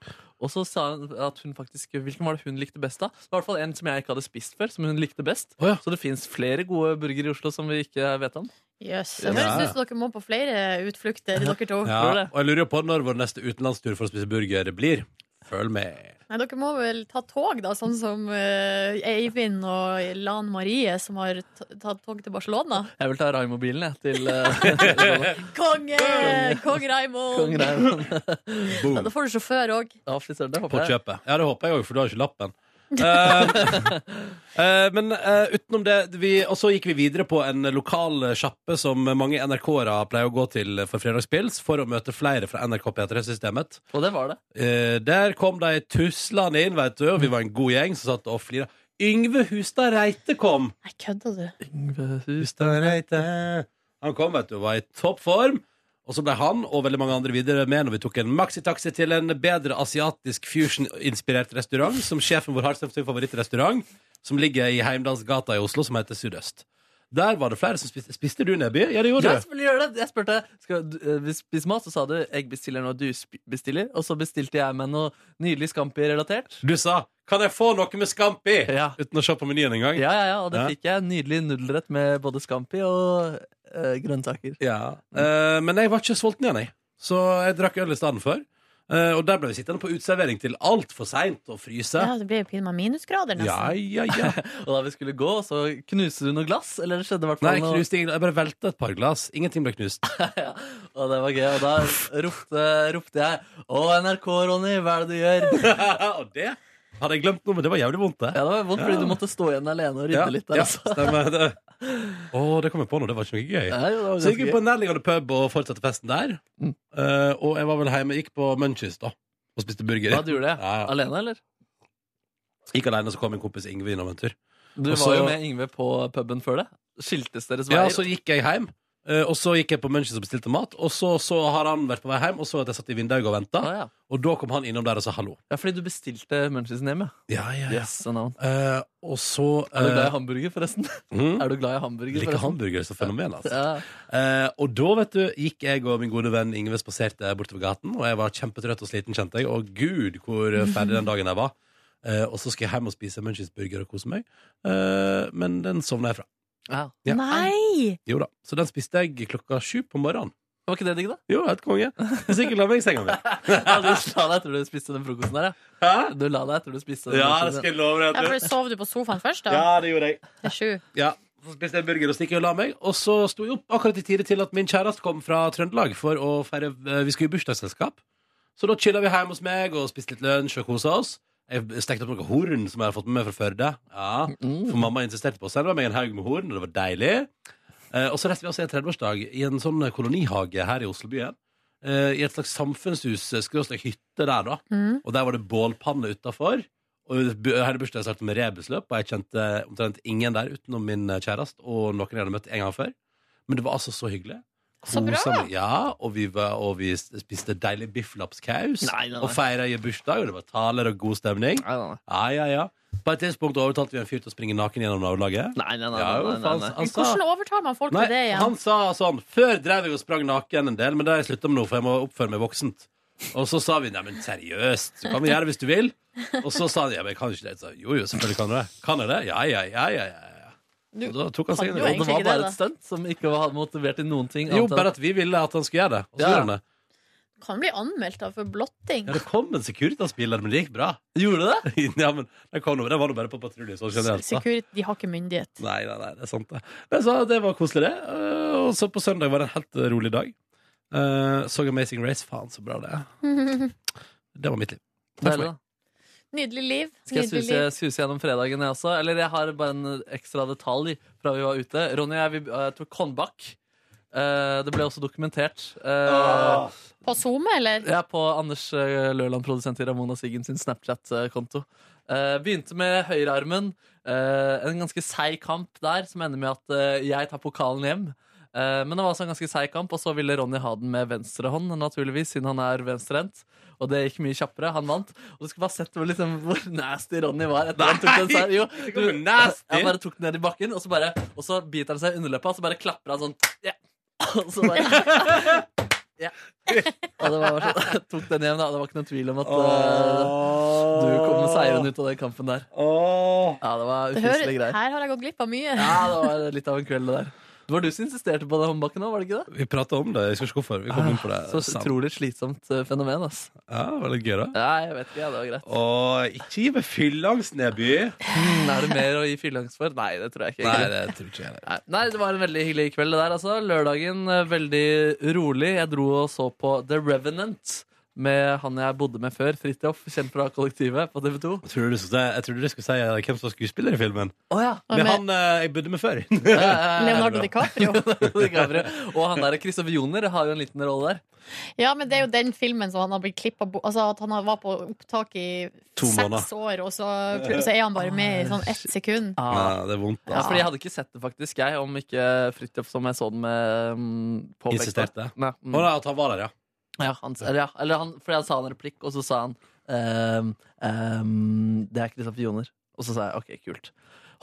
Og så sa hun at hun faktisk Hvilken var det hun likte best, da? Det var i hvert fall en som jeg ikke hadde spist før, som hun likte best. Så det fins flere gode burgere i Oslo som vi ikke vet om. Jøss. Yes. Det høres ut som dere må på flere utflukter, dere to. Ja, og jeg lurer jo på når vår neste utenlandstur for å spise burger blir. Følg med. Nei, Dere må vel ta tog, da, sånn som uh, Eivind og Lan Marie, som har tatt tog til Barcelona. Jeg vil ta Raimo-bilen, jeg, til uh, Konge! Kong Raymond! Kong Raymond. Ja, da får du sjåfør òg. Ja, På kjøpet. Ja, det håper jeg òg, for du har ikke lappen. Eh, eh, men eh, utenom det vi, Og så gikk vi videre på en lokal sjappe som mange NRK-ere pleier å gå til for fredagspils, for å møte flere fra NRK P3-systemet. Og det var det. Eh, der kom de tuslende inn, vet du, og vi var en god gjeng som satt og flira. Yngve Hustad Reite kom! Nei, kødder du? Yngve Hustad Reite Han kom, vet du, og var i toppform. Og så ble han og veldig mange andre videre med når vi tok en maxitaxi til en bedre asiatisk fusion-inspirert restaurant, som sjefen vår har som sin favorittrestaurant, som ligger i Heimdalsgata i Oslo, som heter Sydøst. Der var det flere som spiste. Spiste du, Neby? Ja, det Ja, gjorde du. Jeg, det. Jeg spurte skal du eh, vi spise mat, så sa du jeg bestiller noe du bestiller. Og så bestilte jeg meg noe nydelig Scampi-relatert. Du sa 'kan jeg få noe med Scampi?' uten å se på menyen engang. Ja, ja, ja, og det Ja. fikk jeg. Nydelig nudelrett med både Scampi og eh, grønnsaker. Ja. Uh, men jeg var ikke sulten igjen, jeg. Så jeg drakk øl i stedet for. Uh, og der ble vi sittende på uteservering til altfor seint og fryse. Ja, det ble jo pinadø minusgrader, nesten. Ja, ja, ja. og da vi skulle gå, så knuste du noe glass? Eller det skjedde i hvert Nei, fall jeg noe knuste ingen. Jeg bare velta et par glass. Ingenting ble knust. Og det var gøy. Og da ropte, ropte jeg Å, NRK, Ronny, hva er det du gjør? og det hadde jeg glemt noe, men det var jævlig vondt, det. Ja, det var vondt fordi du måtte stå igjen alene og rydde Ja, litt der. ja, altså. stemmer. Det. Å, det kom jeg på nå. Det var ikke noe gøy. Nei, jo, det var så gikk vi på en nærliggende pub og fortsatte festen der. Eh, og jeg var vel hjemme, gikk på Munchies da og spiste burger. Hva du gjorde det? Ja, ja. Alene, eller? Gikk alene, så kom min kompis Ingve innom en tur. Du Og var jo med Yngve på puben før det. Skiltes deres Ja, så gikk jeg hjem. Eh, og så gikk jeg på Munchies og bestilte mat. Og så, så har han vært på vei hjem og så at jeg satt i vinduet og venta. Ah, ja. Og da kom han innom der og sa hallo. Ja, fordi du bestilte Munchiesen hjem, Ja, ja, ja. Yes. Eh, og så Er du glad i eh, hamburger, forresten? mm, Er du glad i hamburger, Liker hamburger som fenomen, altså. Ja. Uh, og da, vet du, gikk jeg og min gode venn Ingve spaserte bortover gaten, og jeg var kjempetrøtt og sliten, kjente jeg. Og gud, hvor ferdig den dagen jeg var. Og så skal jeg hjem og spise Munchies-burger og kose meg. Men den sovna jeg fra. Ja. Ja. Nei! Jo da. Så den spiste jeg klokka sju på morgenen. Var ikke det digg, da? Jo, helt konge. Hvis ikke la meg i senga mi. Ja, du la deg etter du spiste den frokosten der, ja. Du la deg etter du spiste den Ja, det skal jeg love deg. Ja, for du- Sov du på sofaen først, da? Ja, det gjorde jeg. Til sju? Ja, Så spiste jeg en burger og stikk og la meg. Og så sto jeg opp akkurat i tide til at min kjæreste kom fra Trøndelag for å feire eh, Vi skulle i bursdagsselskap. Så da chilla vi hjemme hos meg og spiste litt lunsj og kosa oss. Jeg stekte opp noen horn som jeg hadde fått med meg fra Førde. Ja, For mamma insisterte på å sende meg en haug med horn, og det var deilig. Eh, og så reiste vi oss i en 30-årsdag i en sånn kolonihage her i Oslobyen. Eh, I et slags samfunnshus, skråstrek hytte der, da. Mm. Og der var det bålpanne utafor. Og bu- hele bursdagen startet med rebusløp, og jeg kjente omtrent ingen der utenom min kjæreste og noen jeg hadde møtt en gang før. Men det var altså så hyggelig. Så bra! Kosa meg. Ja, og vi, var, og vi spiste deilig bifflapskaus Nei, nei, nei. og feira i bursdag, og det var taler og god stemning. Nei, nei, nei. Ja, ja, ja. På et tidspunkt overtalte vi en fyr til å springe naken gjennom nabolaget. Nei, nei, nei, Ja, jo, nei, nei, faen, nei. han sa- Hvordan overtar man folk Nei, til det igjen? han sa sånn Før drev jeg og sprang naken en del, men det har jeg slutta med nå, for jeg må oppføre meg voksent. Og så sa vi nei, men seriøst, så kan vi gjøre det hvis du vil. Og så sa han ja, men jeg kan ikke det. Så, jo, jo, selvfølgelig kan du det. Kan jeg det? Ja, ja, ja, ja. ja. Og da tok han seg en Og det var bare et stunt som ikke var motivert til noen ting. Jo, annet bare at vi ville at han skulle gjøre det. Og så Ja. gjorde han det. Kan bli anmeldt da for blotting. Ja, det kom en Securitas-bil, men det gikk bra. Gjorde det? ja, men det, kom noe, det var nå bare på patrulje. Security, de har ikke myndighet. Nei, nei, nei, det er sant det. Men så, det var koselig, det. Eh, Og så på søndag var det en helt rolig dag. Uh, så Amazing Race. Faen, så bra det er. Det var mitt liv. Takk for meg. Nydelig liv. Skal jeg suse, suse gjennom fredagen, jeg også? Eller jeg har bare en ekstra detalj fra vi var ute. Ronny og jeg vi, uh, tok håndbak. Uh, det ble også dokumentert. Eh, På SoMe, eller? Ja, på Anders Lørland, produsent i Ramona Siggen sin Snapchat-konto. Eh, begynte med høyrearmen. Eh, en ganske seig kamp der, som ender med at eh, jeg tar pokalen hjem. Eh, men det var altså en ganske seig kamp, og så ville Ronny ha den med venstrehånd, naturligvis, siden han er venstrehendt. Og det gikk mye kjappere. Han vant. Og du skulle bare sett hvor, liksom, hvor nasty Ronny var etter han tok den seg. Jo, du, nasty. Jeg bare tok den ned i bakken, og så, bare, og så biter han seg i underleppa, og så bare klapper han sånn. Ja. Og så bare ja. Og det var sånn, tok den hjem, da. Det var ikke noen tvil om at uh, du kom seieren ut av den kampen der. Ja, det var hører, greier. her har jeg gått glipp av mye. Ja, det var litt av en kveld, det der. Det var du som insisterte på det håndbakken òg, var det ikke det? Vi prata om det. Jeg skal ikke hvorfor. Vi kom inn på det. Så Sant. utrolig slitsomt eh, fenomen, ass. Ja, var det gøy, da. Ja, jeg vet ikke, ja, det var greit. Og ikke gi meg fylleangst, Neby. Mm, er det mer å gi fylleangst for? Nei, det tror jeg ikke. Nei, det tror ikke jeg. Nei, Nei, det var en veldig hyggelig kveld det der, altså. Lørdagen eh, veldig rolig. Jeg dro og så på The Revenant med han jeg bodde med før, Fridtjof, kjent fra Kollektivet på TV 2. Jeg trodde du skulle jeg trodde du skulle si uh, hvem som var skuespiller i filmen. Oh, ja. Med han uh, jeg bodde med før. Leonardo DiCaprio. DiCaprio. Og han der Kristoffer Joner har jo en liten rolle der. Ja, men det er jo den filmen som han har blitt klippa Altså at han var på opptak i To måneder. år, og så, så er han bare med i sånn ett sekund. Ja, det er vondt. Ja, Altså. fordi jeg hadde ikke sett det, faktisk, jeg, om ikke Fridtjof, som jeg så den med, mm, påpekte. Insisterte. Nei, mm. Oh, nei, at han var der, ja. Ja, han, eller, ja, eller han, fordi han sa en replikk, og så sa han ehm, ehm, Det er Kristoffer Joner. Og så sa jeg OK, kult.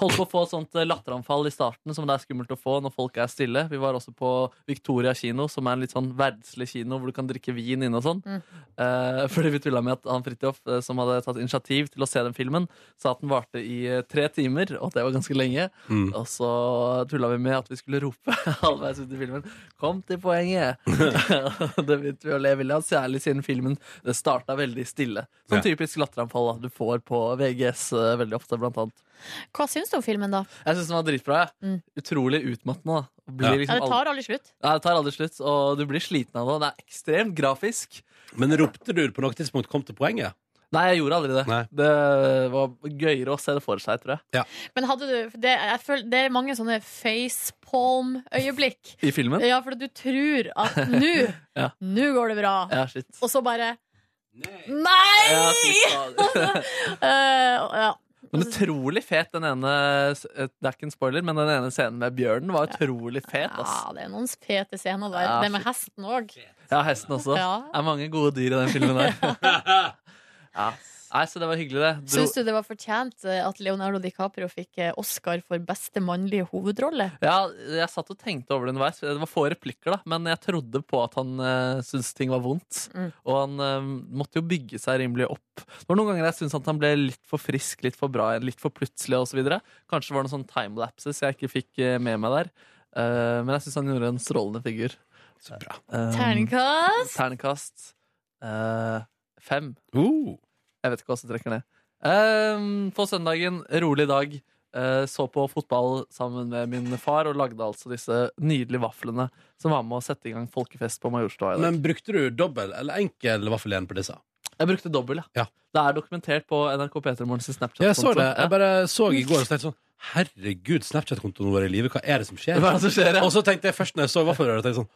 Holdt på å få et sånt eh, latteranfall i starten som det er skummelt å få når folk er stille. Vi var også på Victoria kino, som er en litt sånn verdslig kino hvor du kan drikke vin inne og sånn. Mm. Eh, fordi vi tulla med at han Fridtjof, eh, som hadde tatt initiativ til å se den filmen, sa at den varte i eh, tre timer, og det var ganske lenge. Mm. Og så tulla vi med at vi skulle rope halvveis ut i filmen 'Kom til poenget!' det begynte vi å le veldig av, særlig siden filmen det starta veldig stille. Sånn typisk latteranfall da, du får på VGS veldig ofte, blant annet. Hva syns du om filmen, da? Jeg syns den var dritbra. Mm. Utrolig utmattende. da. Og blir Ja. Ja, liksom det tar aldri slutt. ja, det tar aldri slutt, og du blir sliten av det. Det er ekstremt grafisk. Men ropte du på noe tidspunkt 'kom til poenget'? Nei, jeg gjorde aldri det. Nei. Det var gøyere å se det for seg, tror jeg. Men hadde du det, jeg føler, det er mange sånne facepalm-øyeblikk. I filmen. Ja, for du tror at nå Ja. Nå går det bra. Ja, shit. Og så bare Nei! Ja, uh. Ja. Men utrolig fet den ene Det er ikke en spoiler, men den ene scenen med bjørnen var utrolig fet. ass. ja, det er noen fete scener der. Ja, det med hesten òg. Ja, hesten også. Ja. Det er mange gode dyr i den filmen der. ja. Nei, så det var hyggelig, det. Dro... Syns du det var fortjent eh, at Leonardo DiCaprio fikk eh, Oscar for beste mannlige hovedrolle? Ja, jeg satt og tenkte over det underveis. Det var få replikker, da, men jeg trodde på at han uh, syntes ting var vondt. Mm. Og han uh, måtte jo bygge seg rimelig opp. Det var noen ganger jeg syntes at han ble litt for frisk, litt for bra, litt for plutselig osv. Kanskje var det noen sånne timelapses jeg ikke fikk med meg der. Uh, men jeg syns han gjorde en strålende figur. Så bra. Um, Terningkast? Terningkast uh, fem. Uh. Jeg vet ikke hva som trekker ned. Um, på søndagen, rolig dag. uh, så på fotball sammen med min far og lagde altså disse nydelige vaflene som var med å sette i gang folkefest på Majorstua i dag. Men brukte du dobbel eller enkel vaffel igjen på disse? Jeg brukte dobbel, ja. Ja. Det er dokumentert på NRK P3morgens Snapchat. -konto. Jeg så det. Jeg bare så i går og tenkte sånn Herregud, Snapchat-kontoen vår i live. Hva er det som skjer? Er det som skjer, ja? Og så tenkte jeg først når jeg så vaffelrøret, sånn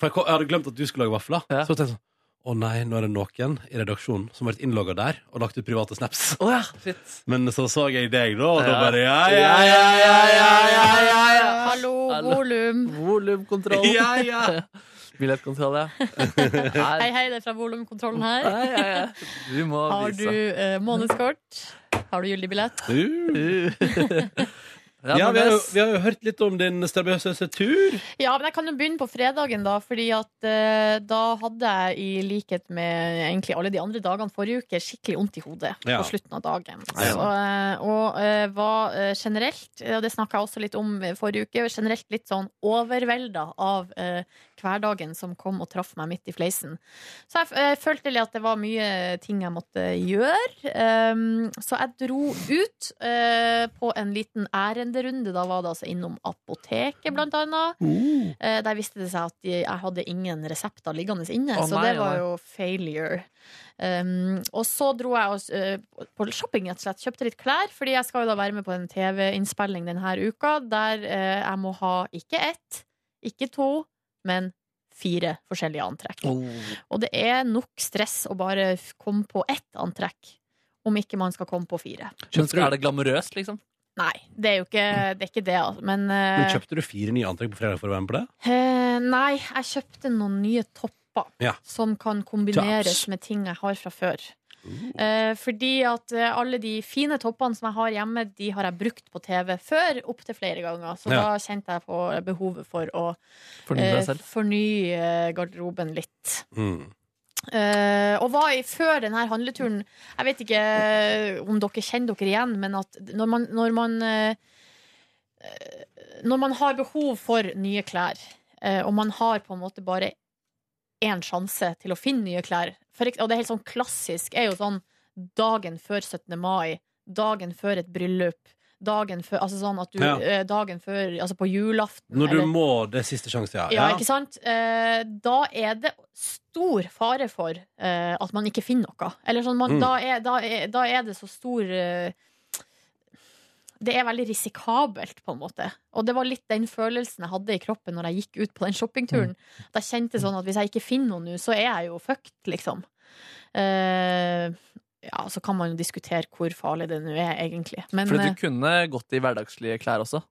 For jeg hadde glemt at du skulle lage vafler. Ja. Så tenkte jeg sånn Å nei, nå er det noen i redaksjonen som har vært innlogga der og lagt ut private snaps. Oh, ja, shit. Men så så jeg deg da, og da bare ja, ja, ja, ja, ja, ja, ja, ja. Hallo, volum. Volumkontroll. Ja, ja. Billettkontroll, ja. Hei, hei, det er fra volumkontrollen her. Hei, hei, hei. Du må Har vise. du eh, månedskort? Har du gyldig billett? Ja, vi, har jo, vi har jo hørt litt om din strabasiøse tur. Ja, men jeg kan jo begynne på fredagen, da. Fordi at eh, da hadde jeg, i likhet med egentlig alle de andre dagene forrige uke, skikkelig vondt i hodet Ja. på slutten av dagen. Ja. Så, eh, og eh, var eh, generelt, og det snakka jeg også litt om forrige uke, generelt litt sånn overvelda av eh, hverdagen som kom og traff meg midt i fleisen. Så jeg eh, følte litt at det var mye ting jeg måtte gjøre. Um, så jeg dro ut eh, på en liten ærenderunde. Da var det altså innom apoteket, blant annet. Eh, der viste det seg at jeg hadde ingen resepter liggende inne, oh, så nei, det var nei. jo failure. Um, og så dro jeg også, uh, på shopping, rett og slett. Kjøpte litt klær, fordi jeg skal jo da være med på en TV-innspilling denne uka der uh, jeg må ha ikke ett, ikke to, men fire forskjellige antrekk. Og det er nok stress å bare komme på ett antrekk, om ikke man skal komme på fire. Men Er det glamorøst, liksom? Nei, det er jo ikke det, er ikke det altså. men, eh, Men kjøpte du fire nye antrekk på fredag for å være med på det? eh, Nei, jeg kjøpte noen nye topper Ja. som kan kombineres Tops. med ting jeg har fra før. Eh, fordi at eh, alle de fine toppene som jeg har hjemme, de har jeg brukt på TV før opptil flere ganger. Så Ja. da kjente jeg på behovet for å Fornye eh, fornye garderoben litt. Mm. Eh, og var i, før denne handleturen Jeg vet ikke om dere kjenner dere igjen, men at når man, når man eh, eh, Når man har behov for nye klær, uh, og man har på en måte bare én sjanse til å finne nye klær for, Og det er helt sånn klassisk er jo sånn dagen før 17. mai, dagen før et bryllup, dagen før Altså sånn at du Ja. eh, Dagen før Altså på julaften. Når du eller- må, det er siste sjanse, ja. ja, ikke sant? Eh, da er det stor fare for eh, at man ikke finner noe. Eller sånn, man, Mm. da, er, da, er, da er det så stor eh, Det er veldig risikabelt, på en måte. Og det var litt den følelsen jeg hadde i kroppen når jeg gikk ut på den shoppingturen. Da kjente jeg sånn at hvis jeg ikke finner noe nå, så er jeg jo fucked, liksom. Eh, ja, så kan man jo diskutere hvor farlig det nå er, egentlig. Men, Fordi eh, du kunne gått i hverdagslige klær også.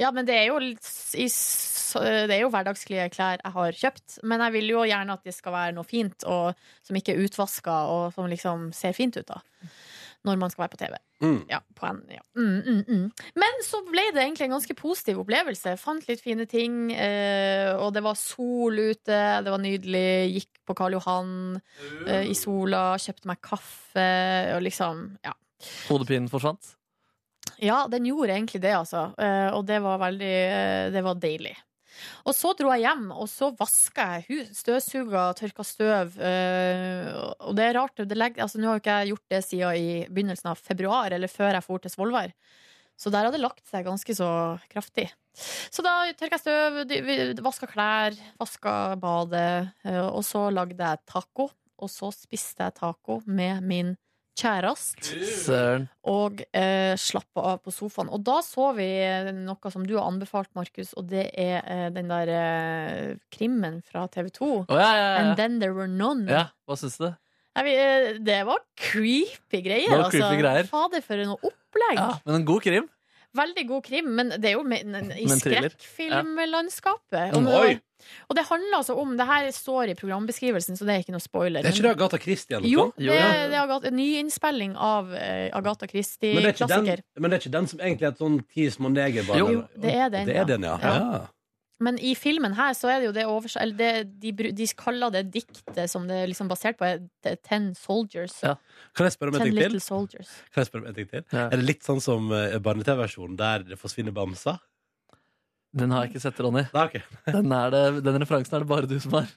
Ja, men det er jo i, Det er jo hverdagslige klær jeg har kjøpt. Men jeg vil jo gjerne at det skal være noe fint, og som ikke er utvaska, og som liksom ser fint ut, da. Når man skal være på TV. Mm. Ja, på en, ja. Mm, mm, mm. Men så ble det egentlig en ganske positiv opplevelse. Fant litt fine ting, eh, og det var sol ute, det var nydelig. Gikk på Karl Johan eh, i sola, kjøpte meg kaffe, og liksom, ja. Hodepinen forsvant. Ja, den gjorde egentlig det, altså. Eh, og det var veldig eh, Det var deilig. Og så dro jeg hjem, og så vaska jeg støvsuga, tørka støv. eh, og det er rart. Det legger, altså, nå har jo ikke jeg gjort det siden i begynnelsen av februar, eller før jeg for til Svolvær. Så der hadde det lagt seg ganske så kraftig. Så da tørka jeg støv, vaska klær, vaska badet, eh, og så lagde jeg taco. Og så spiste jeg taco med min kjæreste og eh, slappa av på sofaen. Og da så vi noe som du har anbefalt, Markus, og det er eh, den der eh, krimmen fra TV 2. Oh, ja, ja, ja. And Then There Were None. Ja, hva syns du? Nei, eh, det var creepy greier, Det var altså. greier. Fader, for noe opplegg. Ja, men en god krim. Veldig god krim, men det er jo med, i Men thriller. skrekkfilmlandskapet. Og, nå- og det handler altså om Det her står i programbeskrivelsen, så det er ikke noe spoiler. Det er ikke det Agatha Christie eller Jo, det, det er Agatha, en nyinnspilling av uh, Agatha Men det, er Christie-klassiker. men det er ikke den som egentlig er et sånn Ti små negerbarn? Jo, det er den, Det er den, ja. Ja. ja. Men i filmen her så er det jo det overs... Eller det, de, de kaller det diktet som det er liksom basert på, er Ten Soldiers. Kan jeg spørre om en ting til? Kan jeg spørre om en ting til? Er det litt sånn som uh, barne-TV-versjonen der det forsvinner bamser? Den har jeg ikke sett, Ronny. Nei, okay. Den, er det, den referansen er det bare du som har.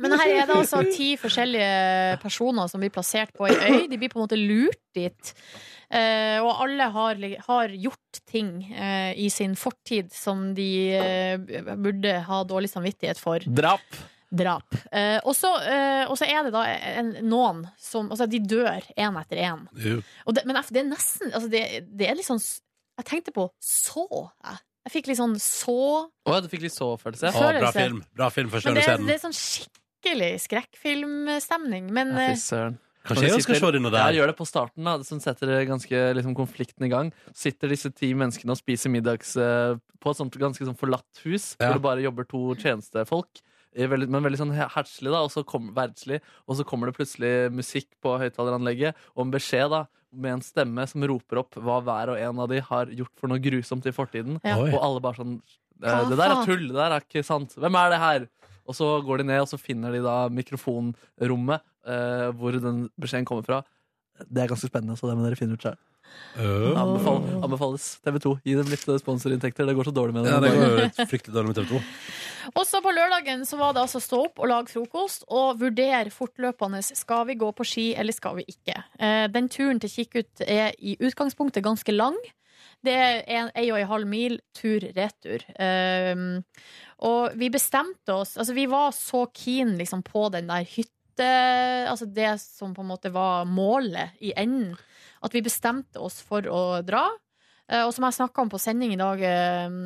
Men her er det altså ti forskjellige personer som blir plassert på ei øy. De blir på en måte lurt dit. Eh, og alle har, har gjort ting eh, i sin fortid som de eh, burde ha dårlig samvittighet for. Drap. Drap. Eh, og, så, eh, og så er det da en, noen som Altså, de dør én etter én. Men det er nesten altså det, det er litt sånn Jeg tenkte på så jeg. Jeg fikk litt sånn så Å ja, du fikk litt så-følelse? Å, bra film. Bra film for Men gang det, er- den. det er sånn skikkelig skrekkfilmstemning. Men Ja. Kanskje jeg skal se den nå der. Ja, gjør det på starten, da, som setter ganske liksom, konflikten i gang. Sitter disse ti menneskene og spiser middags eh, på et sånt ganske sånn forlatt hus, Ja. hvor det bare jobber to tjenestefolk. eh, Veldig, men veldig sånn herdslig, da, og så kom, verdslig. Og så kommer det plutselig musikk på høyttaleranlegget og en beskjed da, med en stemme som roper opp hva hver og en av de har gjort for noe grusomt i fortiden. Ja. Oi. Og alle bare sånn eh, Hva Det der er tull, det der er ikke sant. Hvem er det her? Og så går de ned, og så finner de da mikrofonrommet eh, hvor den beskjeden kommer fra. Det er ganske spennende, så det må dere finne ut sjøl. Uh. Anbefal, anbefales TV 2. Gi dem litt eh, sponsorinntekter. Det går så dårlig med Ja, det dem. går fryktelig dårlig med TV 2. Også på lørdagen så var det altså stå opp og lage frokost og vurdere fortløpende skal vi gå på ski eller skal vi ikke. Eh, den turen til Kikkut er i utgangspunktet ganske lang. Det er en, en og en halv mil tur-retur. Um, og vi bestemte oss Altså, vi var så keen liksom, på den der hytte Altså det som på en måte var målet i enden. At vi bestemte oss for å dra. Eh, og som jeg snakka om på sending i dag eh,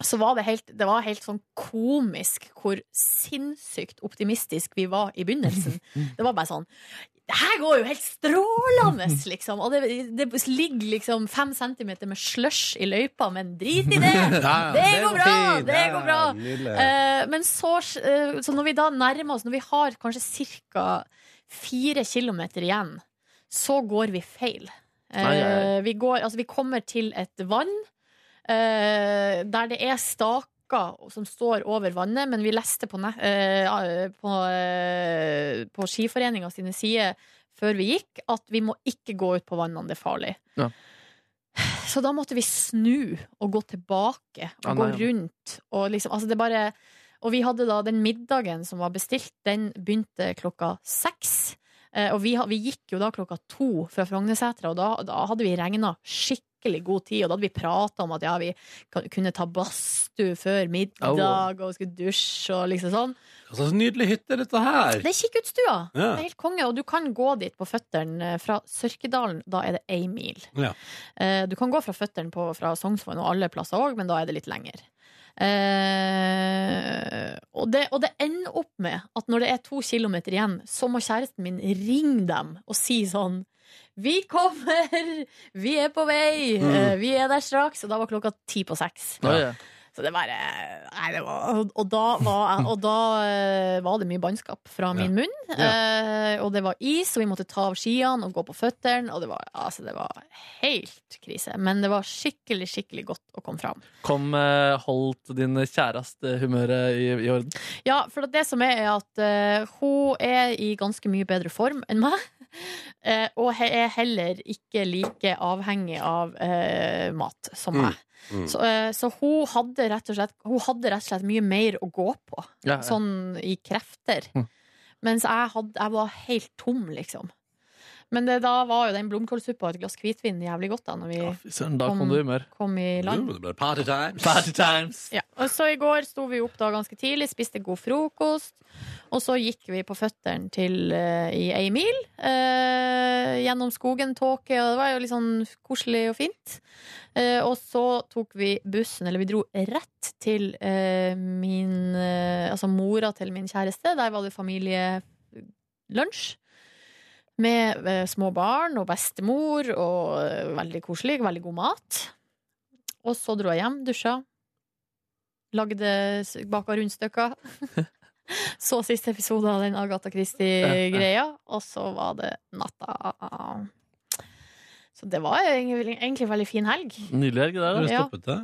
så var det helt, det var helt sånn komisk hvor sinnssykt optimistisk vi var i begynnelsen. Det var bare sånn Det her går jo helt strålende, liksom! Og det, det ligger liksom fem centimeter med slush i løypa, men drit i det! Det går bra! Det går bra! Men så, eh, så når vi da nærmer oss, når vi har kanskje ca. fire kilometer igjen, så går vi feil. Eh. Vi, går, altså, vi kommer til et vann eh, der det er staker som står over vannet, men vi leste på, ne- eh, på, eh, på Skiforeninga sine sider før vi gikk at vi må ikke gå ut på vannene, det er farlig. Ja. Så da måtte vi snu og gå tilbake og Ah, gå nei, ja. rundt. Og, liksom, altså det bare, og vi hadde da den middagen som var bestilt, den begynte klokka seks. Eh, og vi, vi gikk jo da klokka to fra Frognersetra, og da, da hadde vi regna skikkelig god tid. Og da hadde vi prata om at ja, vi kunne ta badstue før middag og skulle dusje og liksom sånn. Hva slags nydelig hytte dette her? Det er Kikkutstua! Ja. Det er helt konge. Og du kan gå dit på føttene eh, fra Sørkedalen. Da er det ei mil. Ja. Eh, Du kan gå fra føttene fra Sognsvann og alle plasser òg, men da er det litt lenger. Eh, og, det, og det ender opp med at når det er to kilometer igjen, så må kjæresten min ringe dem og si sånn Vi kommer! Vi er på vei! Mm. Eh, vi er der straks! Og da var klokka ti på seks. Ja. Så det bare Nei, det var Og da var, og da eh, var det mye bannskap fra min munn. Ja. og det var is, og vi måtte ta av skiene og gå på føttene. Og det var, altså, det var helt krise. Men det var skikkelig, skikkelig godt å komme fram. Kom, eh, holdt din kjæreste humøret i, i orden? Ja, for det som er, er at eh, hun er i ganske mye bedre form enn meg. Eh, og er heller ikke like avhengig av eh, mat som Mm. Mm. Så, eh, så hun, hadde rett og slett, hun hadde rett og slett mye mer å gå på, Ja, ja. sånn i krefter. Mm. Mens jeg, hadde, jeg var helt tom, liksom. Men det, da var jo den blomkålsuppa og et glass hvitvin jævlig godt da når vi ja, da kom du i kom i land. Jo, det ble party times! Party times! Ja, og så i går sto vi opp da ganske tidlig, spiste god frokost. Og så gikk vi på føttene til uh, i ei mil. Uh, gjennom skogen, tåke, og det var jo litt sånn koselig og fint. Uh, og så tok vi bussen, eller vi dro rett til eh, min eh, Altså mora til min kjæreste. Der var det familielunsj. Med eh, små barn og bestemor, og eh, veldig koselig, veldig god mat. Og så dro jeg hjem, dusja, lagde baka rundstykker. så siste episode av den Agatha Christie-greia, og så var det natta. Så det var egentlig, egentlig en veldig fin helg. Nydelig helg, det der. Du da. Ja. stoppet det?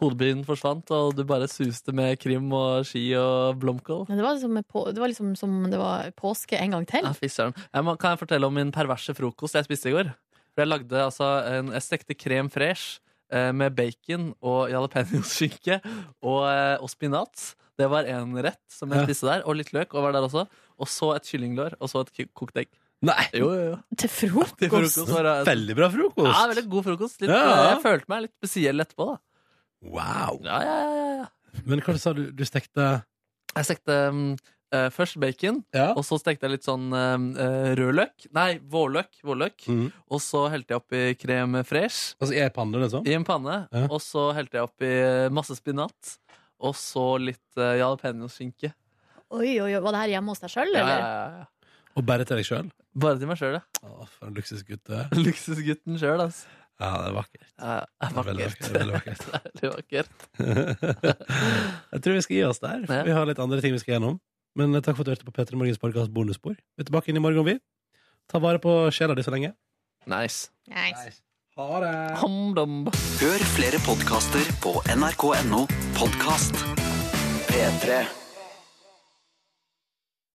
Hodepinen forsvant, og du bare suste med krim og ski og blomkål. Det var liksom, på, det var liksom som det var påske en gang til. Ja, fy søren. Kan jeg fortelle om min perverse frokost jeg spiste i går? For jeg lagde altså en, Jeg stekte krem fresh eh, med bacon og jalapeñoskinke og, eh, og spinat. Det var én rett som jeg spiste der, og litt løk. Og var der også Og så et kyllinglår, og så et kokt egg. Nei! Jo, jo, jo. Til frokost. Til frokost var Veldig bra frokost. Ja, veldig god frokost. Litt, Ja. Jeg følte meg litt spesiell etterpå, da. Wow. Ja, ja, ja, ja. Men hva sa du? Du stekte Jeg stekte um, uh, først bacon, Ja. og så stekte jeg litt sånn um, eh, rødløk. Nei, vårløk. vårløk. Mm. Og så helte jeg oppi krem fresh Altså i ei panne, liksom? i en panne. Ja. Og så helte jeg oppi masse spinat. Og så litt uh, jalapeñoskinke. Oi, oi, oi. Var det her hjemme hos deg sjøl, eller? ja, ja, ja. Og bare til deg sjøl? Bare til meg sjøl, ja. Å, for en luksusgutt du er. Luksusgutten sjøl, altså. Ja, det er vakkert. Ja, det er Det er vakkert. vakkert, veldig vakkert. Det er vakkert. Jeg tror vi skal gi oss der. for Ja. Vi har litt andre ting vi skal gjennom. Men takk for at du hørte på Petter Morgens podkast Bonusspor. Vi er tilbake inn i morgen, vi. Ta vare på sjela di så lenge. Nice. Ha det. Hamdom. Hør flere podkaster på nrk.no podkast. P3.